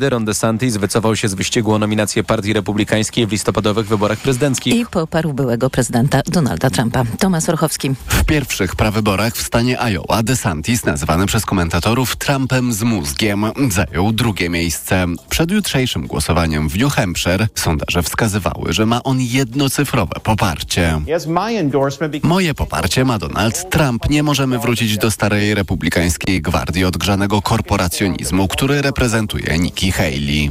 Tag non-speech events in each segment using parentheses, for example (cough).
Ron DeSantis wycofał się z wyścigu o nominację Partii Republikańskiej w listopadowych wyborach prezydenckich. I poparł byłego prezydenta Donalda Trumpa. Tomasz Orchowski. W pierwszych prawyborach w stanie Iowa DeSantis, nazywany przez komentatorów Trumpem z mózgiem, zajął drugie miejsce. Przed jutrzejszym głosowaniem w New Hampshire sondaże wskazywały, że ma on jednocyfrowe poparcie. Moje poparcie ma Donald Trump. Nie możemy wrócić do starej republikańskiej gwardii odgrzanego korporacjonizmu, który reprezentuje Nikki Haley.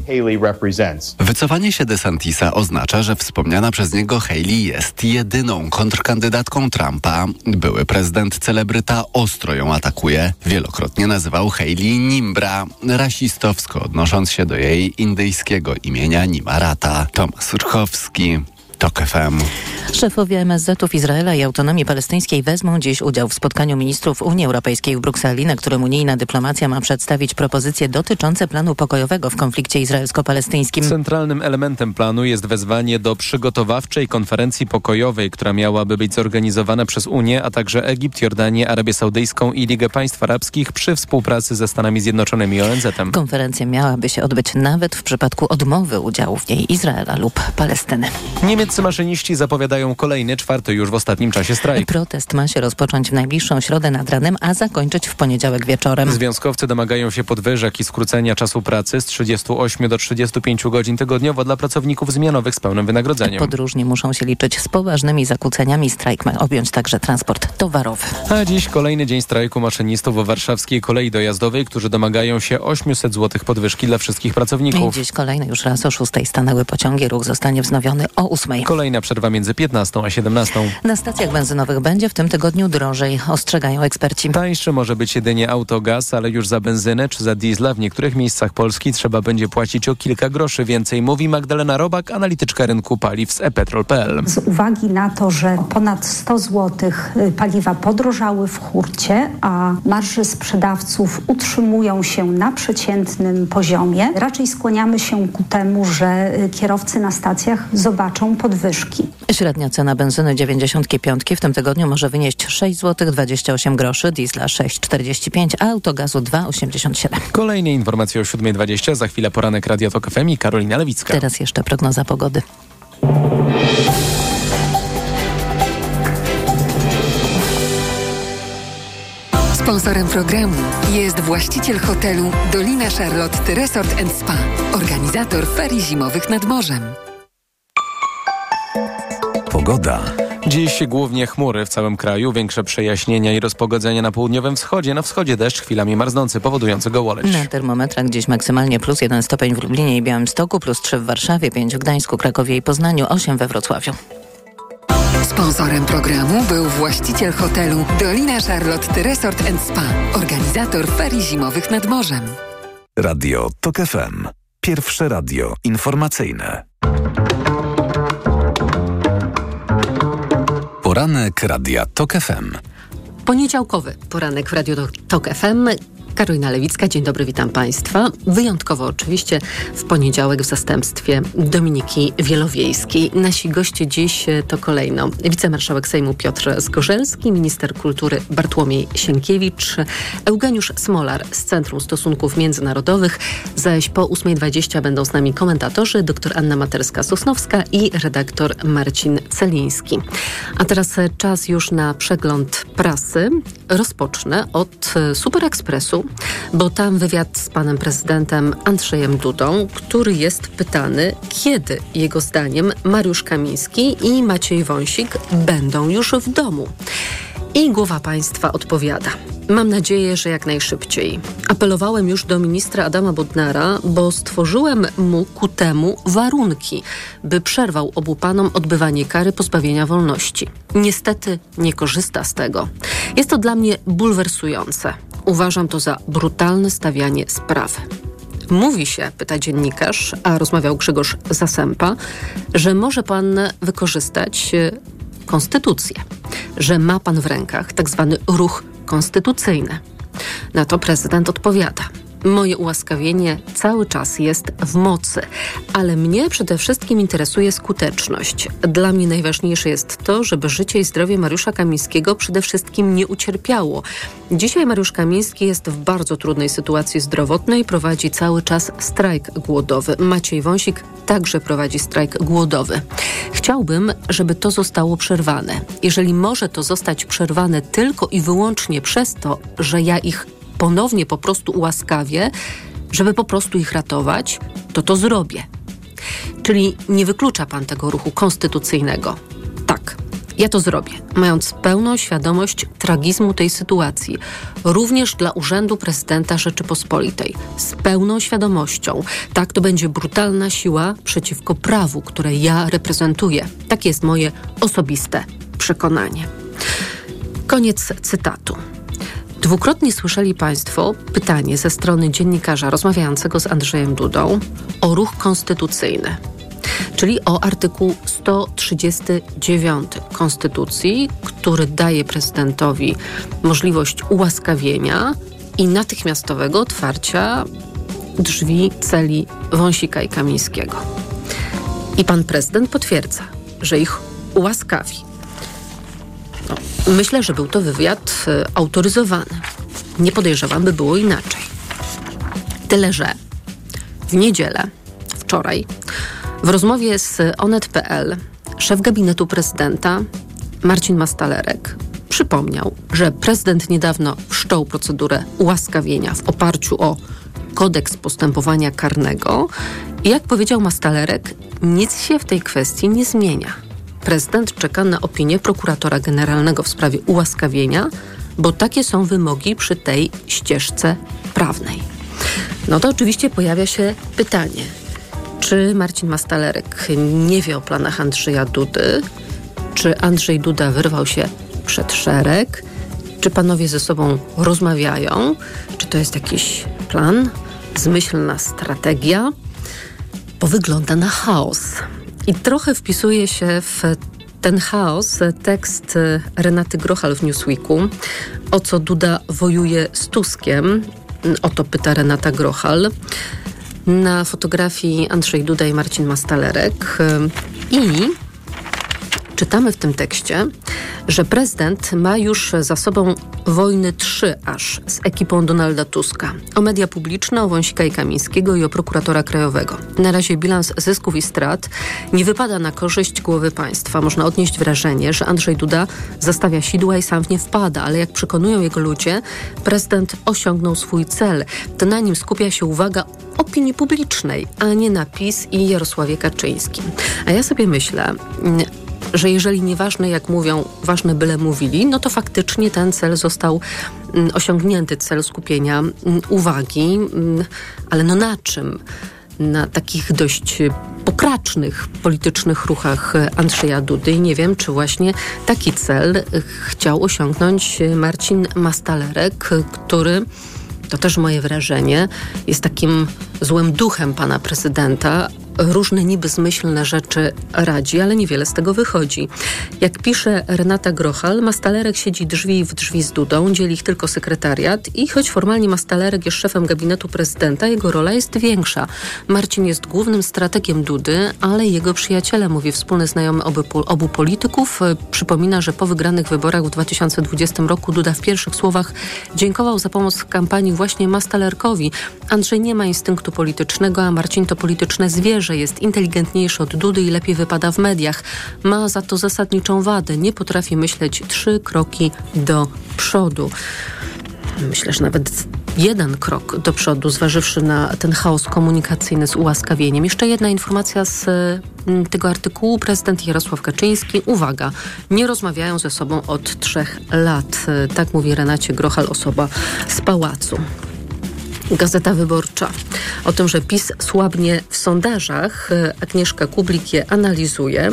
Wycofanie się DeSantisa oznacza, że wspomniana przez niego Haley jest jedyną kontrkandydatką Trumpa. Były prezydent celebryta ostro ją atakuje. Wielokrotnie nazywał Haley Nimbra, rasistowsko odnosząc się do jej indyjskiego imienia Nimarata. Tomasz Urchowski. TOK FM. Szefowie MSZ-ów Izraela i autonomii palestyńskiej wezmą dziś udział w spotkaniu ministrów Unii Europejskiej w Brukseli, na którym unijna dyplomacja ma przedstawić propozycje dotyczące planu pokojowego w konflikcie izraelsko-palestyńskim. Centralnym elementem planu jest wezwanie do przygotowawczej konferencji pokojowej, która miałaby być zorganizowana przez Unię, a także Egipt, Jordanię, Arabię Saudyjską i Ligę Państw Arabskich przy współpracy ze Stanami Zjednoczonymi i ONZ-em. Konferencja miałaby się odbyć nawet w przypadku odmowy udziału w niej Izraela lub Palestyny. Niemieccy maszyniści zapowiadają kolejny, czwarty już w ostatnim czasie strajk. Protest ma się rozpocząć w najbliższą środę nad ranem, a zakończyć w poniedziałek wieczorem. Związkowcy domagają się podwyżek i skrócenia czasu pracy z 38 do 35 godzin tygodniowo dla pracowników zmianowych z pełnym wynagrodzeniem. Podróżni muszą się liczyć z poważnymi zakłóceniami. Strajk ma objąć także transport towarowy. A dziś kolejny dzień strajku maszynistów w warszawskiej kolei dojazdowej, którzy domagają się 800 zł podwyżki dla wszystkich pracowników. I dziś kolejny już raz o 6 stanęły pociągi. Ruch zostanie wznowiony o 8. Kolejna przerwa między 15 a 17. Na stacjach benzynowych będzie w tym tygodniu drożej, ostrzegają eksperci. Tańszy może być jedynie autogaz, ale już za benzynę czy za diesla w niektórych miejscach Polski trzeba będzie płacić o kilka groszy więcej, mówi Magdalena Robak, analityczka rynku paliw z epetrol.pl. Z uwagi na to, że ponad 100 zł paliwa podrożały w hurcie, a marże sprzedawców utrzymują się na przeciętnym poziomie, raczej skłaniamy się ku temu, że kierowcy na stacjach zobaczą podwyżki. Średnia cena benzyny 95 w tym tygodniu może wynieść 6 zł 28 groszy, diesla 6,45, a autogazu 2,87. Kolejne informacje o 7.20, za chwilę poranek Radia Tok FM i Karolina Lewicka. Teraz jeszcze prognoza pogody. Sponsorem programu jest właściciel hotelu Dolina Charlotte Resort Spa, organizator ferii zimowych nad morzem. Pogoda. Dziś głównie chmury w całym kraju, większe przejaśnienia i rozpogodzenia na południowym wschodzie. Na wschodzie deszcz chwilami marznący, powodujący gołoleć. Na termometrach dziś maksymalnie plus 1 stopień w Lublinie i Białymstoku, plus 3 w Warszawie, 5 w Gdańsku, Krakowie i Poznaniu, 8 we Wrocławiu. Sponsorem programu był właściciel hotelu Dolina Charlotte Resort Spa, organizator ferii zimowych nad morzem. Radio TOK FM. Pierwsze radio informacyjne. Poranek Radia TOK FM. Poniedziałkowy poranek w Radio Tok FM. Karolina Lewicka, dzień dobry, witam Państwa. Wyjątkowo oczywiście w poniedziałek w zastępstwie Dominiki Wielowiejskiej. Nasi goście dziś to kolejno wicemarszałek Sejmu Piotr Zgorzelski, minister kultury Bartłomiej Sienkiewicz, Eugeniusz Smolar z Centrum Stosunków Międzynarodowych, zaś po 8.20 będą z nami komentatorzy dr Anna Materska-Sosnowska i redaktor Marcin Celiński. A teraz czas już na przegląd prasy. Rozpocznę od Super Expressu, bo tam wywiad z panem prezydentem Andrzejem Dudą, który jest pytany, kiedy jego zdaniem Mariusz Kamiński i Maciej Wąsik będą już w domu. I głowa państwa odpowiada. Mam nadzieję, że jak najszybciej. Apelowałem już do ministra Adama Bodnara, bo stworzyłem mu ku temu warunki, by przerwał obu panom odbywanie kary pozbawienia wolności. Niestety nie korzysta z tego. Jest to dla mnie bulwersujące. Uważam to za brutalne stawianie sprawy. Mówi się, pyta dziennikarz, a rozmawiał Grzegorz Zasępa, że może pan wykorzystać konstytucję, że ma pan w rękach tak zwany ruch konstytucyjny. Na to prezydent odpowiada. Moje ułaskawienie cały czas jest w mocy, ale mnie przede wszystkim interesuje skuteczność. Dla mnie najważniejsze jest to, żeby życie i zdrowie Mariusza Kamińskiego przede wszystkim nie ucierpiało. Dzisiaj Mariusz Kamiński jest w bardzo trudnej sytuacji zdrowotnej, prowadzi cały czas strajk głodowy. Maciej Wąsik także prowadzi strajk głodowy. Chciałbym, żeby to zostało przerwane. Jeżeli może to zostać przerwane tylko i wyłącznie przez to, że ja ich ponownie po prostu ułaskawię, żeby po prostu ich ratować, to to zrobię. Czyli nie wyklucza pan tego ruchu konstytucyjnego. Tak, ja to zrobię, mając pełną świadomość tragizmu tej sytuacji, również dla Urzędu Prezydenta Rzeczypospolitej, z pełną świadomością. Tak, to będzie brutalna siła przeciwko prawu, które ja reprezentuję. Takie jest moje osobiste przekonanie. Koniec cytatu. Dwukrotnie słyszeli Państwo pytanie ze strony dziennikarza rozmawiającego z Andrzejem Dudą o ruch konstytucyjny, czyli o artykuł 139 Konstytucji, który daje prezydentowi możliwość ułaskawienia i natychmiastowego otwarcia drzwi celi Wąsika i Kamińskiego. I pan prezydent potwierdza, że ich ułaskawi. No, myślę, że był to wywiad y, autoryzowany. Nie podejrzewam, by było inaczej. Tyle, że w niedzielę, wczoraj, w rozmowie z Onet.pl szef gabinetu prezydenta Marcin Mastalerek przypomniał, że prezydent niedawno wszczął procedurę ułaskawienia w oparciu o kodeks postępowania karnego i jak powiedział Mastalerek, nic się w tej kwestii nie zmienia prezydent czeka na opinię prokuratora generalnego w sprawie ułaskawienia, bo takie są wymogi przy tej ścieżce prawnej. No to oczywiście pojawia się pytanie, czy Marcin Mastalerek nie wie o planach Andrzeja Dudy, czy Andrzej Duda wyrwał się przed szereg, czy panowie ze sobą rozmawiają, czy to jest jakiś plan, zmyślna strategia, bo wygląda na chaos. I trochę wpisuje się w ten chaos tekst Renaty Grochal w Newsweeku, o co Duda wojuje z Tuskiem. O to pyta Renata Grochal. Na fotografii Andrzej Duda i Marcin Mastalerek. I czytamy w tym tekście, że prezydent ma już za sobą wojny trzy aż z ekipą Donalda Tuska. O media publiczne, o Wąsika i Kamińskiego i o prokuratora krajowego. Na razie bilans zysków i strat nie wypada na korzyść głowy państwa. Można odnieść wrażenie, że Andrzej Duda zastawia sidła i sam w nie wpada, ale jak przekonują jego ludzie, prezydent osiągnął swój cel. To na nim skupia się uwaga opinii publicznej, a nie na PiS i Jarosławie Kaczyńskim. A ja sobie myślę, że jeżeli nieważne jak mówią, ważne byle mówili, no to faktycznie ten cel został mm, osiągnięty, cel skupienia mm, uwagi, mm, ale no na czym? na takich dość pokracznych politycznych ruchach Andrzeja Dudy i nie wiem, czy właśnie taki cel chciał osiągnąć Marcin Mastalerek, który to też moje wrażenie, jest takim złym duchem pana prezydenta, różne niby zmyślne rzeczy radzi, ale niewiele z tego wychodzi. Jak pisze Renata Grochal, Mastalerek siedzi drzwi w drzwi z Dudą, dzieli ich tylko sekretariat i choć formalnie Mastalerek jest szefem gabinetu prezydenta, jego rola jest większa. Marcin jest głównym strategiem Dudy, ale jego przyjaciele, mówi wspólny znajomy obu, obu polityków, przypomina, że po wygranych wyborach w 2020 roku Duda w pierwszych słowach dziękował za pomoc w kampanii właśnie Mastalerkowi. Andrzej nie ma instynktu politycznego, a Marcin to polityczne zwierzę że jest inteligentniejszy od Dudy i lepiej wypada w mediach. Ma za to zasadniczą wadę. Nie potrafi myśleć trzy kroki do przodu. Myślę, że nawet jeden krok do przodu, zważywszy na ten chaos komunikacyjny z ułaskawieniem. Jeszcze jedna informacja z mm, tego artykułu. Prezydent Jarosław Kaczyński, uwaga, nie rozmawiają ze sobą od trzech lat. Tak mówi Renacie Grochal, osoba z pałacu. Gazeta Wyborcza. O tym, że PiS słabnie w sondażach. Agnieszka Kublik je analizuje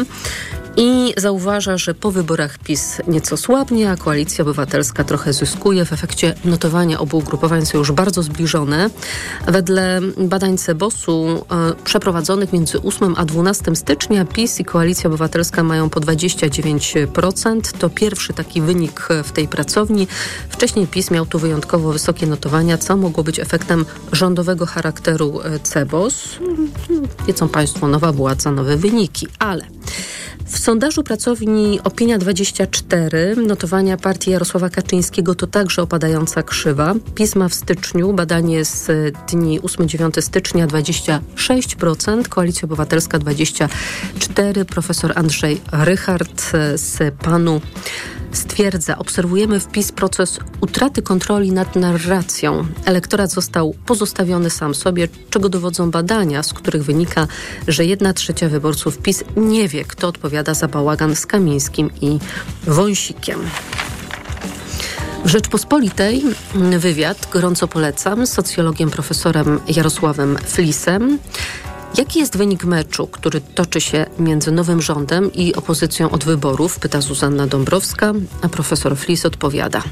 i zauważa, że po wyborach PiS nieco słabnie, a Koalicja Obywatelska trochę zyskuje. W efekcie notowania obu ugrupowań są już bardzo zbliżone. Wedle badań Cebosu e, przeprowadzonych między 8 a 12 stycznia PiS i Koalicja Obywatelska mają po 29%. To pierwszy taki wynik w tej pracowni. Wcześniej PiS miał tu wyjątkowo wysokie notowania, co mogło być efektem rządowego charakteru e, Cebos. Wiedzą Państwo, nowa władza, nowe wyniki, ale w sondażu pracowni Opinia 24 notowania partii Jarosława Kaczyńskiego to także opadająca krzywa. Pisma w styczniu, badanie z dni 8-9 stycznia 26%, Koalicja Obywatelska 24%, profesor Andrzej Rychard z panu stwierdza, obserwujemy wpis proces utraty kontroli nad narracją. Elektorat został pozostawiony sam sobie, czego dowodzą badania, z których wynika, że jedna trzecia wyborców PiS nie wie, kto odpowiada za bałagan z Kamińskim i Wąsikiem. W Rzeczpospolitej wywiad gorąco polecam z socjologiem profesorem Jarosławem Flisem. Jaki jest wynik meczu, który toczy się między nowym rządem i opozycją od wyborów? Pyta Zuzanna Dąbrowska, a profesor Flis odpowiada.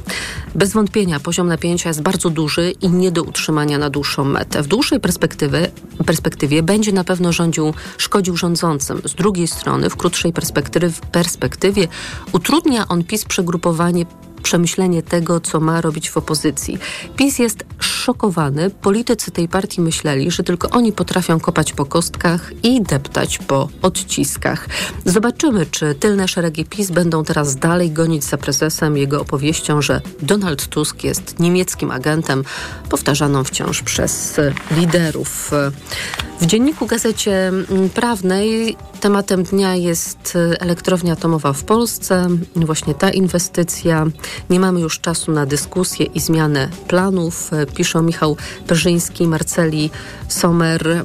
Bez wątpienia poziom napięcia jest bardzo duży i nie do utrzymania na dłuższą metę. W dłuższej perspektywie, perspektywie będzie na pewno rządził, szkodził rządzącym. Z drugiej strony, w krótszej perspektywie, perspektywie utrudnia on PiS przegrupowanie przemyślenie tego, co ma robić w opozycji. PiS jest szokowany. Politycy tej partii myśleli, że tylko oni potrafią kopać po kostkach i deptać po odciskach. Zobaczymy, czy tylne szeregi PiS będą teraz dalej gonić za prezesem jego opowieścią, że Donald Tusk jest niemieckim agentem, powtarzaną wciąż przez liderów. W dzienniku Gazecie Prawnej tematem dnia jest elektrownia atomowa w Polsce. Właśnie ta inwestycja. Nie mamy już czasu na dyskusję i zmianę planów. Piszą Michał Perzyński, Marceli Sommer.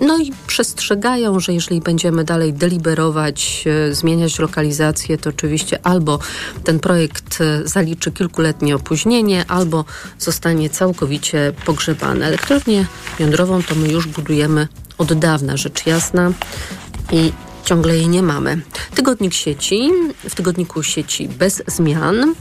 No i przestrzegają, że jeżeli będziemy dalej deliberować, e, zmieniać lokalizację, to oczywiście albo ten projekt e, zaliczy kilkuletnie opóźnienie, albo zostanie całkowicie pogrzebany. Elektrownię jądrową to my już budujemy od dawna, rzecz jasna. I ciągle jej nie mamy. Tygodnik sieci, w tygodniku sieci bez zmian.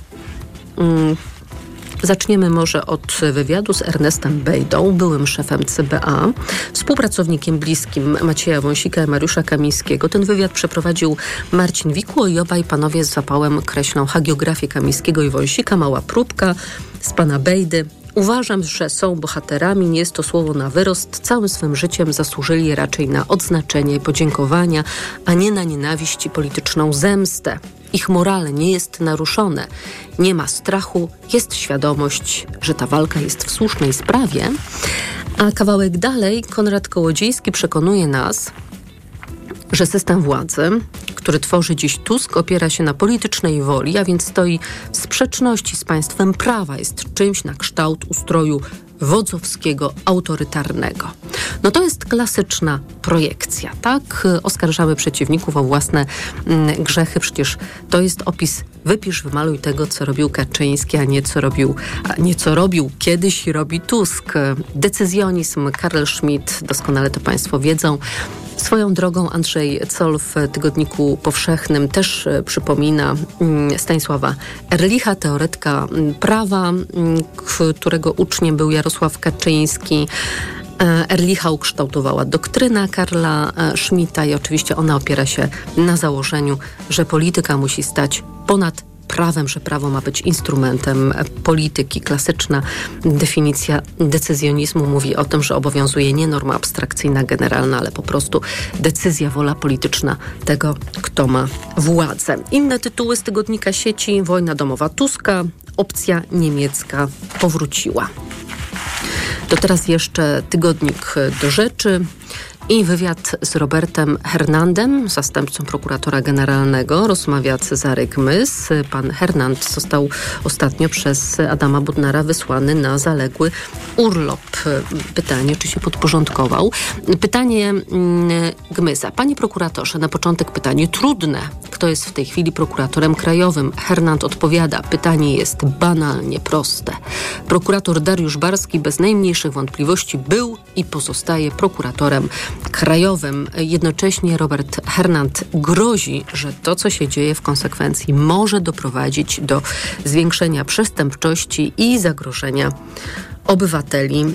Zaczniemy może od wywiadu z Ernestem Bejdą, byłym szefem CBA, współpracownikiem bliskim Macieja Wąsika i Mariusza Kamińskiego. Ten wywiad przeprowadził Marcin Wikło i obaj panowie z zapałem kreślą hagiografię Kamińskiego i Wąsika. Mała próbka z pana Bejdy. Uważam, że są bohaterami, nie jest to słowo na wyrost. Całym swym życiem zasłużyli raczej na odznaczenie i podziękowania, a nie na nienawiść i polityczną zemstę. Ich morale nie jest naruszone, nie ma strachu, jest świadomość, że ta walka jest w słusznej sprawie. A kawałek dalej Konrad Kołodziejski przekonuje nas, że system władzy, który tworzy dziś Tusk, opiera się na politycznej woli, a więc stoi w sprzeczności z państwem prawa, jest czymś na kształt ustroju wodzowskiego, autorytarnego. No to jest klasyczna projekcja, tak? Oskarżamy przeciwników o własne mm, grzechy. Przecież to jest opis wypisz, wymaluj tego, co robił Kaczyński, a nie co robił, a nie co robił kiedyś robi Tusk. Decyzjonizm, Karl Schmidt, doskonale to Państwo wiedzą, Swoją drogą Andrzej Col w Tygodniku Powszechnym też e, przypomina mm, Stanisława Erlicha, teoretyka mm, prawa, mm, którego uczniem był Jarosław Kaczyński. E, Erlicha ukształtowała doktryna Karla e, Schmidta i oczywiście ona opiera się na założeniu, że polityka musi stać ponad prawem, że prawo ma być instrumentem polityki. Klasyczna definicja decyzjonizmu mówi o tym, że obowiązuje nie norma abstrakcyjna, generalna, ale po prostu decyzja, wola polityczna tego, kto ma władzę. Inne tytuły z tygodnika sieci: Wojna domowa Tuska, opcja niemiecka powróciła. To teraz jeszcze tygodnik do rzeczy. I wywiad z Robertem Hernandem, zastępcą prokuratora generalnego, rozmawia Cezary Gmys. Pan Hernand został ostatnio przez Adama Budnara wysłany na zaległy urlop. Pytanie, czy się podporządkował. Pytanie mm, Gmysa. Panie prokuratorze, na początek pytanie trudne. Kto jest w tej chwili prokuratorem krajowym? Hernand odpowiada. Pytanie jest banalnie proste. Prokurator Dariusz Barski bez najmniejszych wątpliwości był i pozostaje prokuratorem krajowym. Jednocześnie Robert Hernand grozi, że to, co się dzieje w konsekwencji, może doprowadzić do zwiększenia przestępczości i zagrożenia obywateli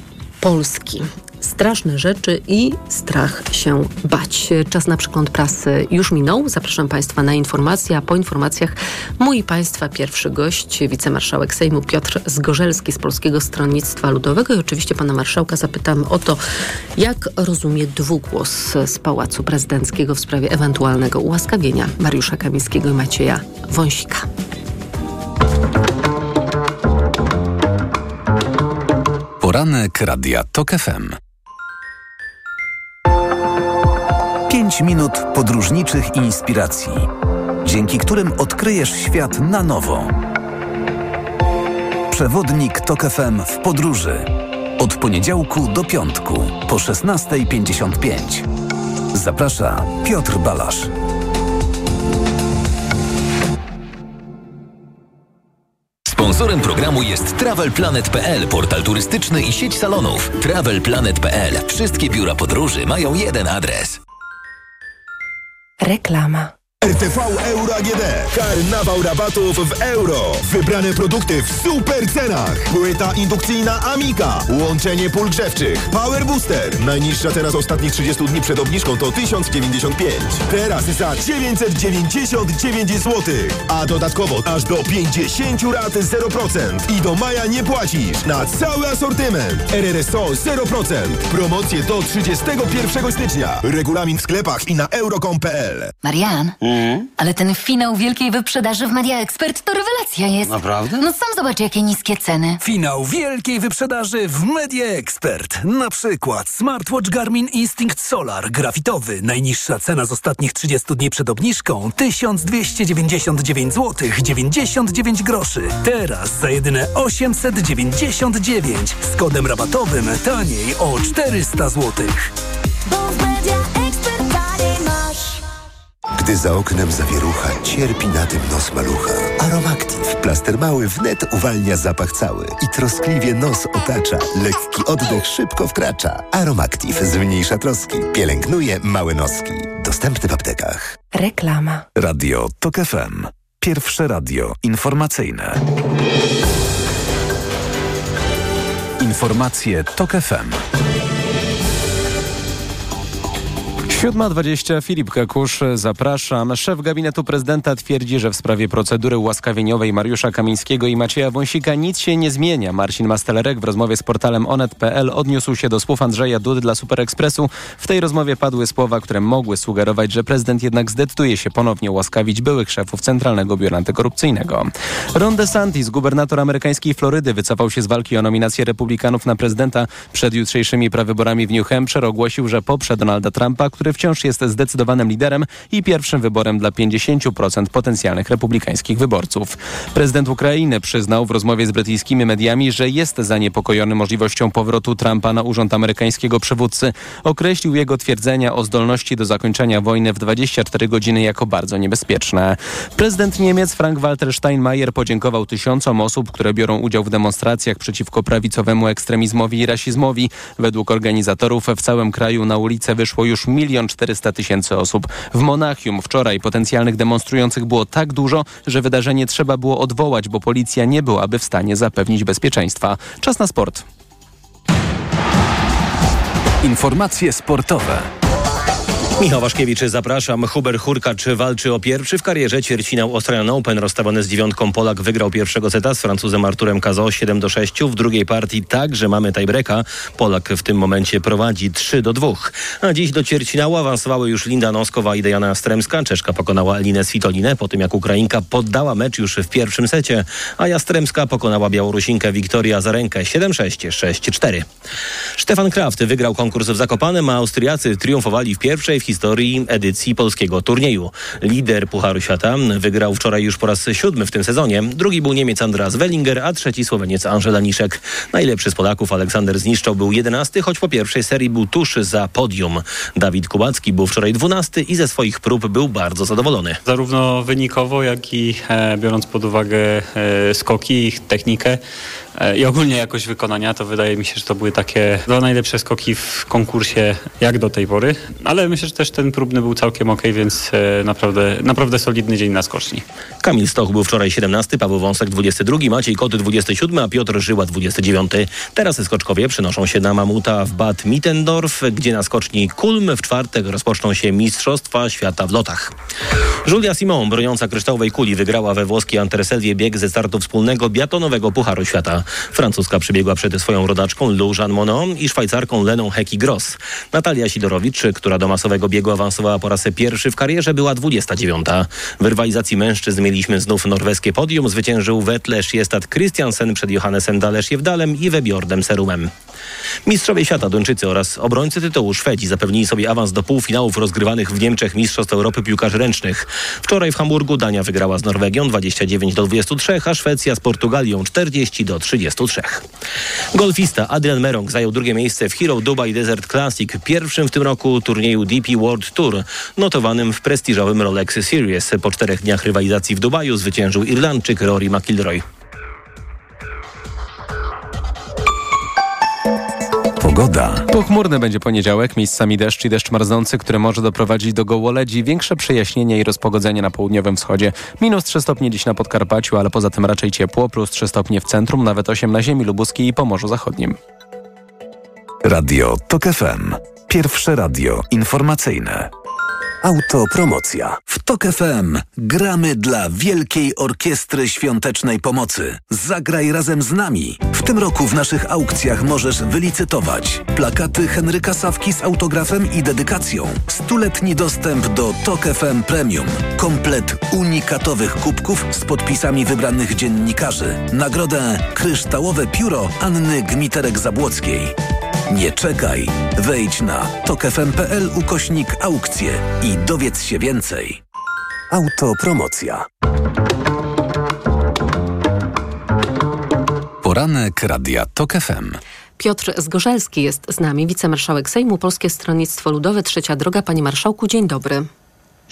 Polski straszne rzeczy i strach się bać. Czas na przegląd prasy już minął. Zapraszam Państwa na informacje, a po informacjach mój Państwa pierwszy gość, wicemarszałek Sejmu Piotr Zgorzelski z Polskiego Stronnictwa Ludowego i oczywiście Pana Marszałka zapytamy o to, jak rozumie dwugłos z Pałacu Prezydenckiego w sprawie ewentualnego ułaskawienia Mariusza Kamińskiego i Macieja Wąsika. Poranek Radia TOK FM. 5 minut podróżniczych inspiracji, dzięki którym odkryjesz świat na nowo. Przewodnik TOK FM w podróży. Od poniedziałku do piątku po 16.55. Zaprasza Piotr Balasz. Sponsorem programu jest TravelPlanet.pl, portal turystyczny i sieć salonów. TravelPlanet.pl. Wszystkie biura podróży mają jeden adres. Reklama. RTV Euro AGD. Karnawał rabatów w euro. Wybrane produkty w super cenach. Płyta indukcyjna Amika. Łączenie pól grzewczych. Power Booster. Najniższa teraz ostatnich 30 dni przed obniżką to 1095. Teraz za 999 zł. A dodatkowo aż do 50 rat 0%. I do maja nie płacisz. Na cały asortyment. RRSO 0%. Promocje do 31 stycznia. Regulamin w sklepach i na euro.com.pl. Marian, ale ten finał wielkiej wyprzedaży w Media Expert to rewelacja jest. Naprawdę? No sam zobacz, jakie niskie ceny. Finał wielkiej wyprzedaży w Media Expert. Na przykład smartwatch Garmin Instinct Solar grafitowy. Najniższa cena z ostatnich 30 dni przed obniżką 1299 zł 99 groszy. Teraz za jedyne 899 z kodem rabatowym taniej o 400 zł. Gdy za oknem zawierucha, cierpi na tym nos malucha. Aromactive, plaster mały wnet uwalnia zapach cały i troskliwie nos otacza. Lekki oddech szybko wkracza. Aromactive zmniejsza troski, pielęgnuje małe noski. Dostępny w aptekach. Reklama. Radio TOK FM. Pierwsze radio informacyjne. Informacje TOK FM. 7.20 Filip Kekusz, zapraszam. Szef gabinetu prezydenta twierdzi, że w sprawie procedury ułaskawieniowej Mariusza Kamińskiego i Macieja Wąsika nic się nie zmienia. Marcin Mastelerek w rozmowie z portalem onet.pl odniósł się do słów Andrzeja Dudy dla Superekspresu. W tej rozmowie padły słowa, które mogły sugerować, że prezydent jednak zdecyduje się ponownie ułaskawić byłych szefów Centralnego Biura Antykorupcyjnego. Ron DeSantis, gubernator amerykańskiej Florydy, wycofał się z walki o nominację republikanów na prezydenta. Przed jutrzejszymi prawyborami w New Hampshire ogłosił, że poprze Donalda Trumpa, który wciąż jest zdecydowanym liderem i pierwszym wyborem dla 50% potencjalnych republikańskich wyborców. Prezydent Ukrainy przyznał w rozmowie z brytyjskimi mediami, że jest zaniepokojony możliwością powrotu Trumpa na urząd amerykańskiego przywódcy. Określił jego twierdzenia o zdolności do zakończenia wojny w 24 godziny jako bardzo niebezpieczne. Prezydent Niemiec Frank-Walter Steinmeier podziękował tysiącom osób, które biorą udział w demonstracjach przeciwko prawicowemu ekstremizmowi i rasizmowi. Według organizatorów w całym kraju na ulicę wyszło już milion 400 tysięcy osób. W Monachium wczoraj potencjalnych demonstrujących było tak dużo, że wydarzenie trzeba było odwołać, bo policja nie byłaby w stanie zapewnić bezpieczeństwa. Czas na sport. Informacje sportowe. Michał Waszkiewicz, zapraszam. Huber Hurkacz walczy o pierwszy w karierze ćwierćfinał Australian Open. Rozstawiony z dziewiątką Polak wygrał pierwszego seta z Francuzem Arturem Kazo 7 do 6. W drugiej partii także mamy tiebreaka. Polak w tym momencie prowadzi 3 do 2. A dziś do ćwierćfinału awansowały już Linda Noskowa i Dejana Stremska. Czeszka pokonała Elinę Svitolinę po tym jak Ukrainka poddała mecz już w pierwszym secie, a Jastremska pokonała Białorusinkę Wiktoria Azarenkę 7-6, 6-4. Stefan Kraft wygrał konkurs w Zakopanem, a Austriacy triumfowali w pierwszej w historii edycji polskiego turnieju. Lider Pucharu Świata wygrał wczoraj już po raz siódmy w tym sezonie. Drugi był Niemiec Andreas Wellinger, a trzeci Słoweniec Angela Niszek. Najlepszy z Polaków Aleksander Zniszczał był jedenasty, choć po pierwszej serii był tuż za podium. Dawid Kubacki był wczoraj dwunasty i ze swoich prób był bardzo zadowolony. Zarówno wynikowo, jak i e, biorąc pod uwagę e, skoki, ich technikę e, i ogólnie jakość wykonania, to wydaje mi się, że to były takie dwa najlepsze skoki w konkursie jak do tej pory. Ale myślę, że też ten próbny był całkiem ok, więc e, naprawdę, naprawdę solidny dzień na skoczni. Kamil Stoch był wczoraj 17, Paweł Wąsek 22, Maciej Koty 27, a Piotr Żyła 29. Teraz skoczkowie przenoszą się na Mamuta w Bad Mittendorf, gdzie na skoczni Kulm w czwartek rozpoczną się Mistrzostwa Świata w lotach. Julia Simon, broniąca kryształowej kuli, wygrała we włoskiej Anterselwie bieg ze startu wspólnego biatonowego Pucharu Świata. Francuska przebiegła przed swoją rodaczką Lou Jean Monod i Szwajcarką Leną Heki-Gross. Natalia Sidorowicz, która do masowego biegu awansowała po raz pierwszy w karierze, była 29. W rywalizacji mężczyzn mieliśmy znów norweskie podium. Zwyciężył Wetle Sjestat Christiansen przed Johannesem Dalesz-Jewdalem i Webiordem Serumem. Mistrzowie świata Duńczycy oraz obrońcy tytułu Szwedzi zapewnili sobie awans do półfinałów rozgrywanych w Niemczech Mistrzostw Europy Piłkarzy Ręcznych. Wczoraj w Hamburgu Dania wygrała z Norwegią 29 do 23, a Szwecja z Portugalią 40 do 33. Golfista Adrian Merong zajął drugie miejsce w Hero Dubai Desert Classic, pierwszym w tym roku turnieju DP World Tour, notowanym w prestiżowym Rolex Series. Po czterech dniach rywalizacji w Dubaju zwyciężył Irlandczyk Rory McIlroy. Pogoda. Pochmurny będzie poniedziałek, miejscami deszcz i deszcz marznący, który może doprowadzić do gołoledzi, większe przejaśnienie i rozpogodzenie na południowym wschodzie. Minus 3 stopnie dziś na Podkarpaciu, ale poza tym raczej ciepło, plus 3 stopnie w centrum, nawet 8 na ziemi lubuskiej i Pomorzu Zachodnim. Radio TOK FM. Pierwsze radio informacyjne. Autopromocja. W TOK FM gramy dla Wielkiej Orkiestry Świątecznej Pomocy. Zagraj razem z nami. W tym roku w naszych aukcjach możesz wylicytować plakaty Henryka Sawki z autografem i dedykacją, stuletni dostęp do TOK FM Premium, komplet unikatowych kubków z podpisami wybranych dziennikarzy, nagrodę Kryształowe Pióro Anny Gmiterek-Zabłockiej. Nie czekaj. Wejdź na tokefm.pl ukośnik aukcje i dowiedz się więcej. Autopromocja. Poranek Radia TOK FM. Piotr Zgorzelski jest z nami, wicemarszałek Sejmu, Polskie Stronnictwo Ludowe, Trzecia Droga. Panie Marszałku, dzień dobry.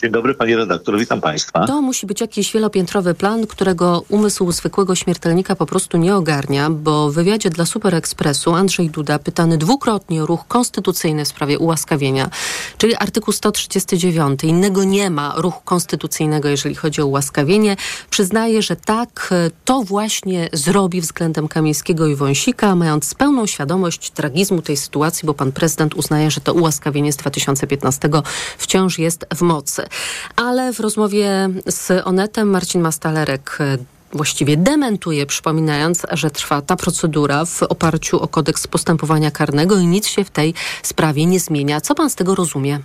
Dzień dobry, panie redaktor, witam państwa. To musi być jakiś wielopiętrowy plan, którego umysł zwykłego śmiertelnika po prostu nie ogarnia, bo w wywiadzie dla Super Expressu Andrzej Duda, pytany dwukrotnie o ruch konstytucyjny w sprawie ułaskawienia, czyli artykuł 139, innego nie ma ruchu konstytucyjnego, jeżeli chodzi o ułaskawienie, przyznaje, że tak, to właśnie zrobi względem Kamińskiego i Wąsika, mając pełną świadomość tragizmu tej sytuacji, bo pan prezydent uznaje, że to ułaskawienie z 2015 wciąż jest w mocy. Ale w rozmowie z Onetem Marcin Mastalerek e, właściwie dementuje, przypominając, że trwa ta procedura w oparciu o kodeks postępowania karnego i nic się w tej sprawie nie zmienia. Co pan z tego rozumie?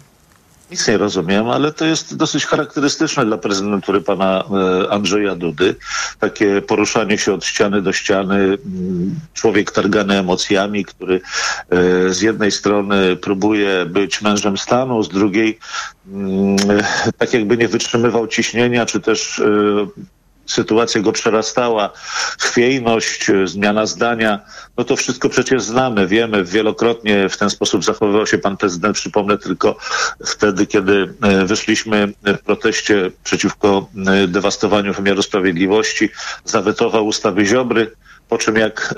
Nic nie rozumiem, ale to jest dosyć charakterystyczne dla prezydentury pana e, Andrzeja Dudy. Takie poruszanie się od ściany do ściany, mm, człowiek targany emocjami, który e, z jednej strony próbuje być mężem stanu, z drugiej mm, tak jakby nie wytrzymywał ciśnienia, czy też e, sytuacja go przerastała, chwiejność, e, zmiana zdania, no to wszystko przecież znamy, wiemy, wielokrotnie w ten sposób zachowywał się pan prezydent, przypomnę tylko wtedy, kiedy e, wyszliśmy w proteście przeciwko e, dewastowaniu wymiaru sprawiedliwości, zawetował ustawy Ziobry, po czym jak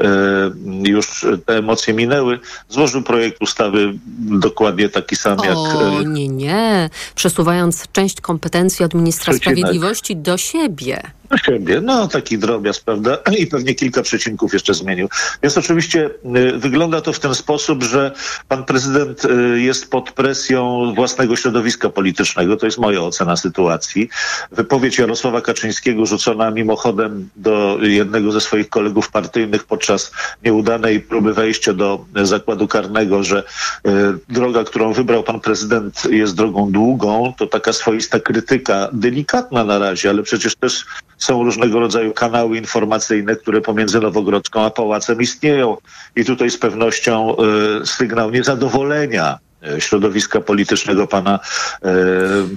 już te emocje minęły, złożył projekt ustawy dokładnie taki sam jak... O, nie, nie. Przesuwając część kompetencji od ministra Przecinek. sprawiedliwości do siebie. Do siebie, no taki drobiazg, prawda? I pewnie kilka przecinków jeszcze zmienił. Więc oczywiście y, wygląda to w ten sposób, że pan prezydent y, jest pod presją własnego środowiska politycznego. To jest moja ocena sytuacji. Wypowiedź Jarosława Kaczyńskiego rzucona mimochodem do jednego ze swoich kolegów partyjnych podczas nieudanej próby wejścia do zakładu karnego, że y, droga, którą wybrał pan prezydent jest drogą długą, to taka swoista krytyka, delikatna na razie, ale przecież też są różnego rodzaju kanały informacyjne, które pomiędzy Nowogrodzką a Pałacem istnieją. I tutaj z pewnością y, sygnał niezadowolenia e, środowiska politycznego pana e,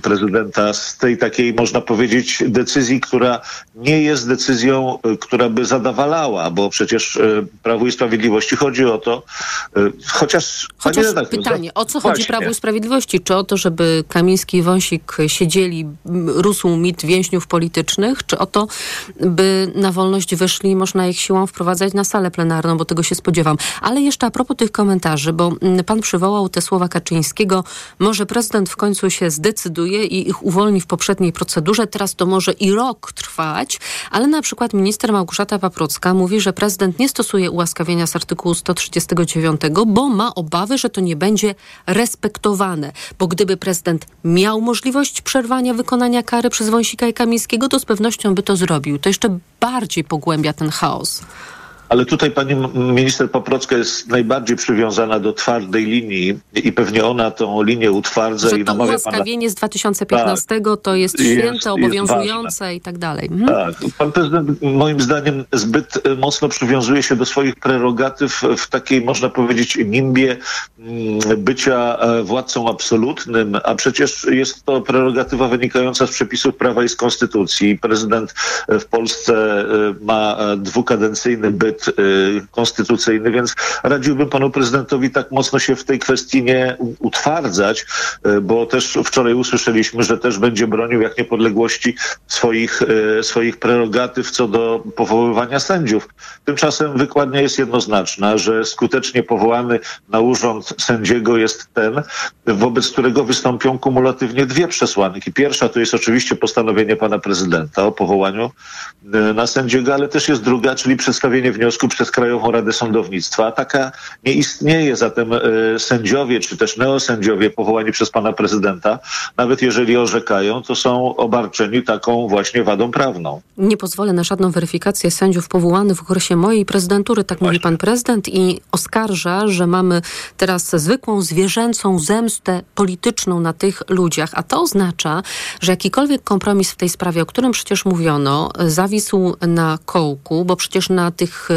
prezydenta z tej takiej, można powiedzieć, decyzji, która nie jest decyzją, e, która by zadawalała, bo przecież e, Prawu i Sprawiedliwości chodzi o to, e, chociaż... Chociaż pytanie, o co chodzi Prawu i Sprawiedliwości? Czy o to, żeby Kamiński i Wąsik siedzieli, rósł mit więźniów politycznych, czy o to, by na wolność wyszli i można ich siłą wprowadzać na salę plenarną, bo tego się spodziewam. Ale jeszcze a propos tych komentarzy, bo pan przywołał te słowa Kaczyńskiego, może prezydent w końcu się zdecyduje i ich uwolni w poprzedniej procedurze, teraz to może i rok trwać, ale na przykład minister Małgorzata Paprocka mówi, że prezydent nie stosuje ułaskawienia z artykułu 139, bo ma obawy, że to nie będzie respektowane, bo gdyby prezydent miał możliwość przerwania wykonania kary przez Wąsika i Kamińskiego, to z pewnością by to zrobił. To jeszcze bardziej pogłębia ten chaos. Ale tutaj pani minister Paprocka jest najbardziej przywiązana do twardej linii i pewnie ona tą linię utwardza Że i to namawia pana... ułaskawienie z 2015 to jest Jest- święte, jest obowiązujące i tak dalej. Mhm. Tak. Pan prezydent moim zdaniem zbyt e, mocno przywiązuje się do swoich prerogatyw w takiej, można powiedzieć, nimbie mm, bycia e, władcą absolutnym, a przecież jest to prerogatywa wynikająca z przepisów prawa i z konstytucji. Prezydent e, w Polsce ma dwukadencyjny byt konstytucyjny, więc radziłbym panu prezydentowi tak mocno się w tej kwestii nie utwardzać, e, bo też wczoraj usłyszeliśmy, że też będzie bronił jak niepodległości swoich, e, swoich prerogatyw co do powoływania sędziów. Tymczasem wykładnia jest jednoznaczna, że skutecznie powołany na urząd sędziego jest ten, wobec którego wystąpią kumulatywnie dwie przesłanki. Pierwsza to jest oczywiście postanowienie pana prezydenta o powołaniu na sędziego, ale też jest druga, czyli przedstawienie wniosku przez Krajową Radę Sądownictwa. A taka nie istnieje, zatem e, sędziowie, czy też neosędziowie powołani przez pana prezydenta, nawet jeżeli orzekają, to są obarczeni taką właśnie wadą prawną. Nie pozwolę na żadną weryfikację sędziów powołanych w okresie mojej prezydentury, tak mówi pan prezydent i oskarża, że mamy teraz zwykłą zwierzęcą zemstę polityczną na tych ludziach, a to oznacza, że jakikolwiek kompromis w tej sprawie, o którym przecież mówiono, zawisł na kołku, bo przecież na tych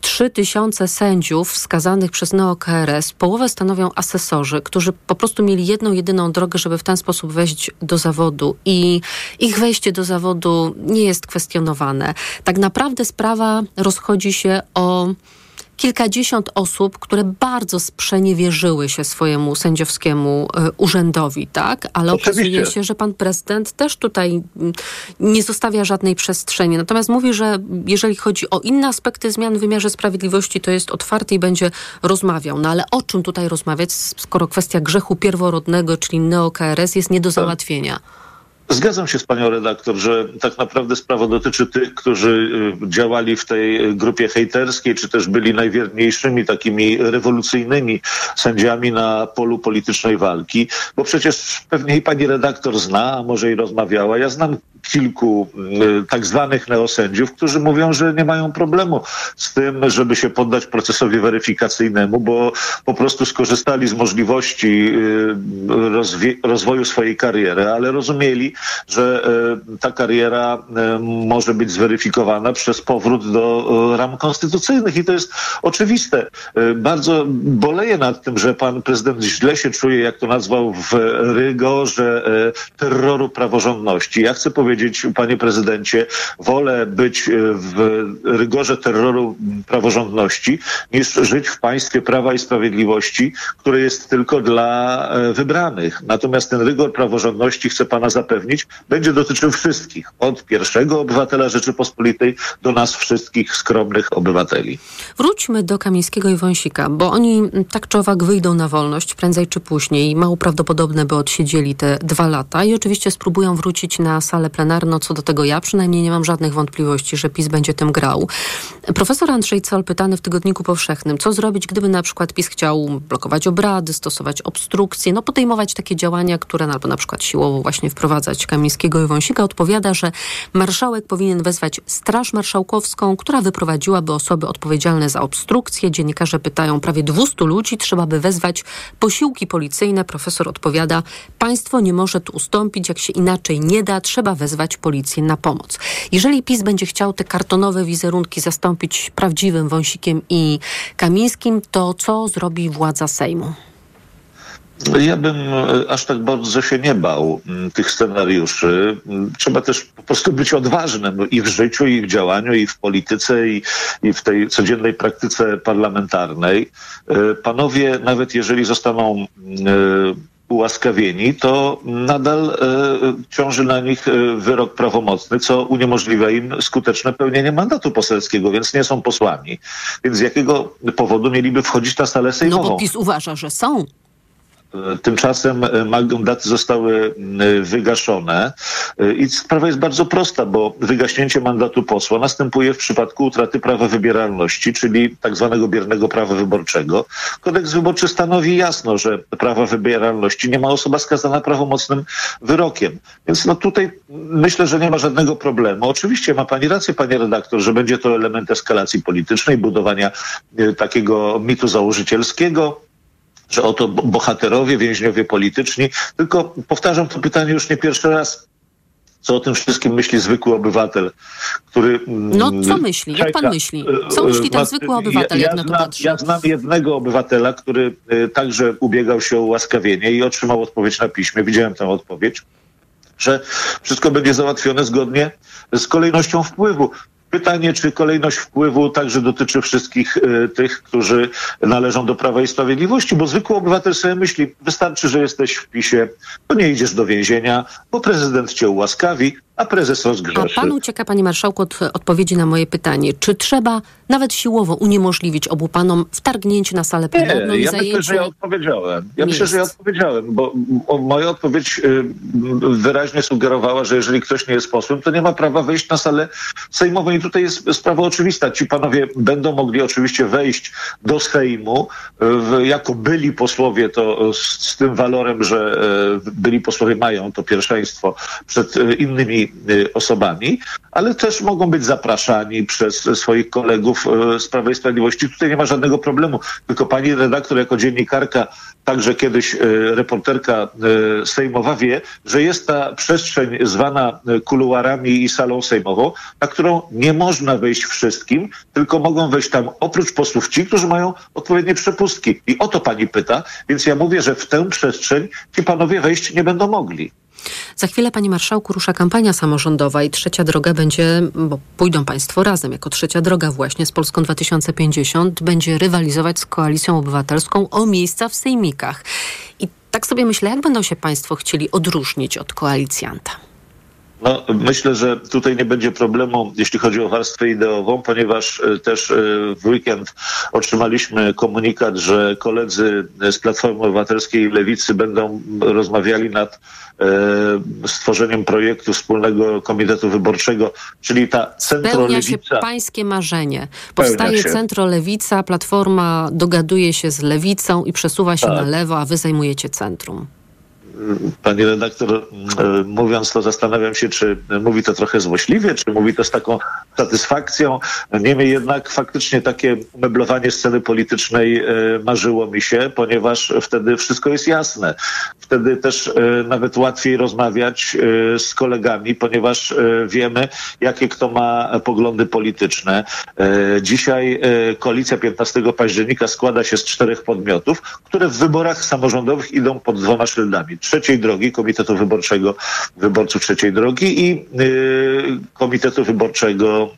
3 tysiące sędziów wskazanych przez NeoKRS, połowę stanowią asesorzy, którzy po prostu mieli jedną, jedyną drogę, żeby w ten sposób wejść do zawodu i ich wejście do zawodu nie jest kwestionowane. Tak naprawdę sprawa rozchodzi się o kilkadziesiąt osób, które bardzo sprzeniewierzyły się swojemu sędziowskiemu e, urzędowi, tak? Ale Oczywiście. okazuje się, że pan prezydent też tutaj mm, nie zostawia żadnej przestrzeni. Natomiast mówi, że jeżeli chodzi o inne aspekty zmian w wymiarze sprawiedliwości, to jest otwarty i będzie rozmawiał. No ale o czym tutaj rozmawiać, skoro kwestia grzechu pierworodnego, czyli neo-KRS jest nie do załatwienia? Zgadzam się z panią redaktor, że tak naprawdę sprawa dotyczy tych, którzy y, działali w tej grupie hejterskiej, czy też byli najwierniejszymi, takimi rewolucyjnymi sędziami na polu politycznej walki, bo przecież pewnie i pani redaktor zna, a może i rozmawiała. Ja znam kilku y, tak zwanych neosędziów, którzy mówią, że nie mają problemu z tym, żeby się poddać procesowi weryfikacyjnemu, bo po prostu skorzystali z możliwości y, rozwoju swojej kariery, ale rozumieli, że y, ta kariera y, może być zweryfikowana przez powrót do y, ram konstytucyjnych i to jest oczywiste. Bardzo boleję nad tym, że pan prezydent źle się czuje, jak to nazwał, w rygorze terroru praworządności. Ja chcę powiedzieć, panie prezydencie, wolę być w rygorze terroru praworządności, niż żyć w państwie prawa i sprawiedliwości, które jest tylko dla e, wybranych. Natomiast ten rygor praworządności, chcę pana zapewnić, będzie dotyczył wszystkich, od pierwszego obywatela Rzeczypospolitej do nas wszystkich skromnych obywateli. Wróćmy do Kamińskiego i Wąsika, bo oni mm, tak czy owak wyjdą na wolność prędzej czy później. Mało prawdopodobne, by odsiedzieli te dwa lata i oczywiście spróbują wrócić na salę plenarną. Co do tego ja przynajmniej nie mam żadnych wątpliwości, że PiS będzie tym grał. Profesor Andrzej Col pytany w Tygodniku Powszechnym, co zrobić, gdyby na przykład PiS chciał blokować obrady, stosować obstrukcje, no podejmować takie działania, które albo na przykład siłowo właśnie wprowadzać Kamińskiego i Wąsika, odpowiada, że marszałek powinien wezwać Straż Marszałkowską, która wyprowadziłaby osoby odpowiedzialne za obstrukcje. Dziennikarze pytają, prawie 200 ludzi trzeba by wezwać posiłki policyjne. Profesor odpowiada, państwo nie może tu ustąpić, jak się inaczej nie da, trzeba wezwać policję na pomoc. Jeżeli PiS będzie chciał te kartonowe wizerunki zastąpić prawdziwym Wąsikiem i Kamińskim, to co zrobi władza Sejmu? Ja bym e, aż tak bardzo się nie bał m, tych scenariuszy. M, Trzeba też po prostu być odważnym i w życiu, i w działaniu, i w polityce, i, i w tej codziennej praktyce parlamentarnej. E, Panowie, nawet jeżeli zostaną m, e, ułaskawieni, to nadal ciąży na nich wyrok prawomocny, co uniemożliwia im skuteczne pełnienie mandatu poselskiego, więc nie są posłami. Więc z jakiego powodu mieliby wchodzić na salę No sejmową? bo PiS uważa, że są. Tymczasem e, mandaty zostały wygaszone E, i sprawa jest bardzo prosta, bo wygaśnięcie mandatu posła następuje w przypadku utraty prawa wybieralności, czyli tak zwanego biernego prawa wyborczego. Kodeks wyborczy stanowi jasno, że prawa wybieralności nie ma osoba skazana prawomocnym wyrokiem. Więc no tutaj myślę, że nie ma żadnego problemu. Oczywiście ma pani rację, panie redaktor, że będzie to element eskalacji politycznej, budowania e, takiego mitu założycielskiego że oto bo- bohaterowie, więźniowie polityczni. Tylko powtarzam to pytanie już nie pierwszy raz. Co o tym wszystkim myśli zwykły obywatel, który... No mm, co myśli? Jak pan myśli? e, Co myśli ten e, zwykły obywatel, ja, ja znam? Ja znam jednego obywatela, który e, także ubiegał się o ułaskawienie i otrzymał odpowiedź na piśmie. Widziałem tę odpowiedź że wszystko będzie załatwione zgodnie z kolejnością wpływu. Pytanie, czy kolejność wpływu także dotyczy wszystkich e, tych, którzy należą do Prawa i Sprawiedliwości, bo zwykły obywatel sobie myśli, wystarczy, że jesteś w PiSie, to nie idziesz do więzienia, bo prezydent cię ułaskawi, a prezes A rozgrzeszy. pan ucieka, panie marszałku, od odpowiedzi na moje pytanie. Czy trzeba nawet siłowo uniemożliwić obu panom wtargnięcie na salę plenarną i ja myślę, że ja odpowiedziałem. Ja myślę, że ja odpowiedziałem, bo moja odpowiedź y, wyraźnie sugerowała, że jeżeli ktoś nie jest posłem, to nie ma prawa wejść na salę sejmową. I tutaj jest sprawa oczywista. Ci panowie będą mogli oczywiście wejść do Sejmu jako byli posłowie, to z, z tym walorem, że y, byli posłowie mają to pierwszeństwo przed y, innymi y, osobami, ale też mogą być zapraszani przez swoich kolegów y, z Prawa i Sprawiedliwości. Tutaj nie ma żadnego problemu. Tylko pani redaktor jako dziennikarka, także kiedyś y, reporterka sejmowa wie, że jest ta przestrzeń zwana kuluarami i salą sejmową, na którą nie można wejść wszystkim, tylko mogą wejść tam oprócz posłów ci, którzy mają odpowiednie przepustki. I o to pani pyta, więc ja mówię, że w tę przestrzeń ci panowie wejść nie będą mogli. Za chwilę, panie marszałku, rusza kampania samorządowa i trzecia droga będzie, bo pójdą państwo razem, jako trzecia droga właśnie z Polską 2050, będzie rywalizować z Koalicją Obywatelską o miejsca w sejmikach. I tak sobie myślę, jak będą się państwo chcieli odróżnić od koalicjanta? No, myślę, że tutaj nie będzie problemu, jeśli chodzi o warstwę ideową, ponieważ e, też e, w weekend otrzymaliśmy komunikat, że koledzy z Platformy Obywatelskiej i Lewicy będą rozmawiali nad e, stworzeniem projektu wspólnego komitetu wyborczego, czyli ta Spełnia się centrolewica. pańskie marzenie. Powstaje centro-lewica, Platforma dogaduje się z lewicą i przesuwa się Tak. na lewo, a wy zajmujecie centrum. Pani redaktor, e, mówiąc to, zastanawiam się, czy mówi to trochę złośliwie, czy mówi to z taką satysfakcją. Niemniej jednak faktycznie takie umeblowanie sceny politycznej e, marzyło mi się, ponieważ wtedy wszystko jest jasne. Wtedy też e, nawet łatwiej rozmawiać e, z kolegami, ponieważ wiemy, jakie kto ma poglądy polityczne. Dzisiaj koalicja 15 października składa się z czterech podmiotów, które w wyborach samorządowych idą pod dwoma szyldami. Trzeciej drogi, Komitetu Wyborczego Wyborców Trzeciej Drogi i y, Komitetu Wyborczego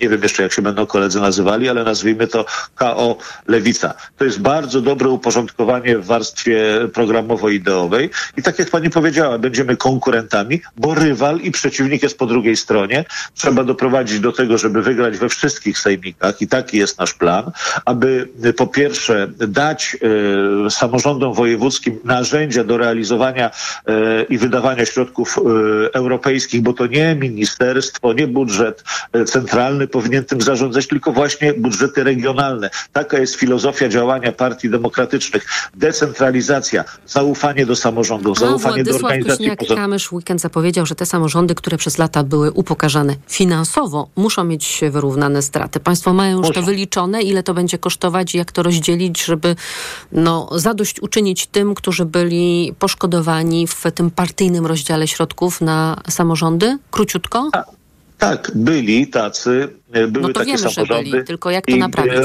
nie wiem jeszcze jak się będą koledzy nazywali, ale nazwijmy to KO Lewica. To jest bardzo dobre uporządkowanie w warstwie programowo-ideowej i tak jak pani powiedziała, będziemy konkurentami, bo rywal i przeciwnik jest po drugiej stronie. Trzeba doprowadzić do tego, żeby wygrać we wszystkich sejmikach i taki jest nasz plan, aby y, po pierwsze dać y, samorządom wojewódzkim narzędzia do realizowania y, i wydawania środków y, europejskich, bo to nie ministerstwo, nie budżet y, centralny powinien tym zarządzać, tylko właśnie budżety regionalne. Taka jest filozofia działania partii demokratycznych. Decentralizacja, zaufanie do samorządów, A zaufanie do Władysław organizacji pozarządowych. Kosiniak-Kamysz weekend zapowiedział, że te samorządy, które przez lata były upokarzane finansowo, muszą mieć wyrównane straty. Państwo mają już to Muszą. wyliczone, ile to będzie kosztować i jak to rozdzielić, żeby no, zadośćuczynić tym, którzy byli poszkodowani w tym partyjnym rozdziale środków na samorządy? Króciutko? Tak, byli tacy, e, były No to takie wiemy, że samorządy. byli, tylko jak to i, naprawić? e,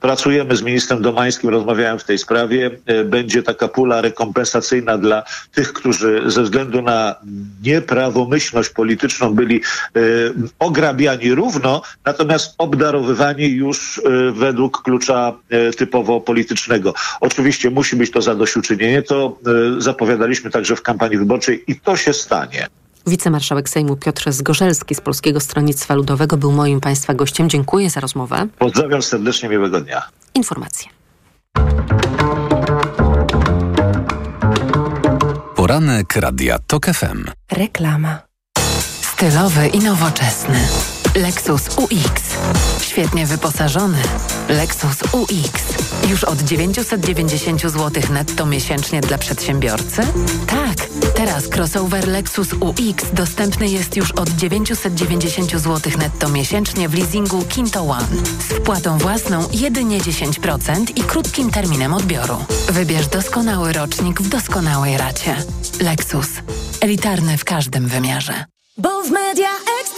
Pracujemy z ministrem Domańskim, rozmawiałem w tej sprawie. E, Będzie taka pula rekompensacyjna dla tych, którzy ze względu na nieprawomyślność polityczną byli e, ograbiani równo, natomiast obdarowywani już e, według klucza e, typowo politycznego. Oczywiście musi być to zadośćuczynienie, to e, zapowiadaliśmy także w kampanii wyborczej i to się stanie. Wicemarszałek Sejmu Piotr Zgorzelski z Polskiego Stronnictwa Ludowego był moim Państwa gościem. Dziękuję za rozmowę. Pozdrawiam serdecznie, miłego dnia. Informacje. Poranek Radia TOK FM. Reklama. Stylowy i nowoczesny. Lexus UX. Świetnie wyposażony. Lexus UX. Już od 990 zł netto miesięcznie dla przedsiębiorcy? Tak. Teraz crossover Lexus UX dostępny jest już od 990 zł netto miesięcznie w leasingu Kinto One. Z wpłatą własną jedynie 10% i krótkim terminem odbioru. Wybierz doskonały rocznik w doskonałej racie. Lexus. Elitarny w każdym wymiarze. Bo w Media Expert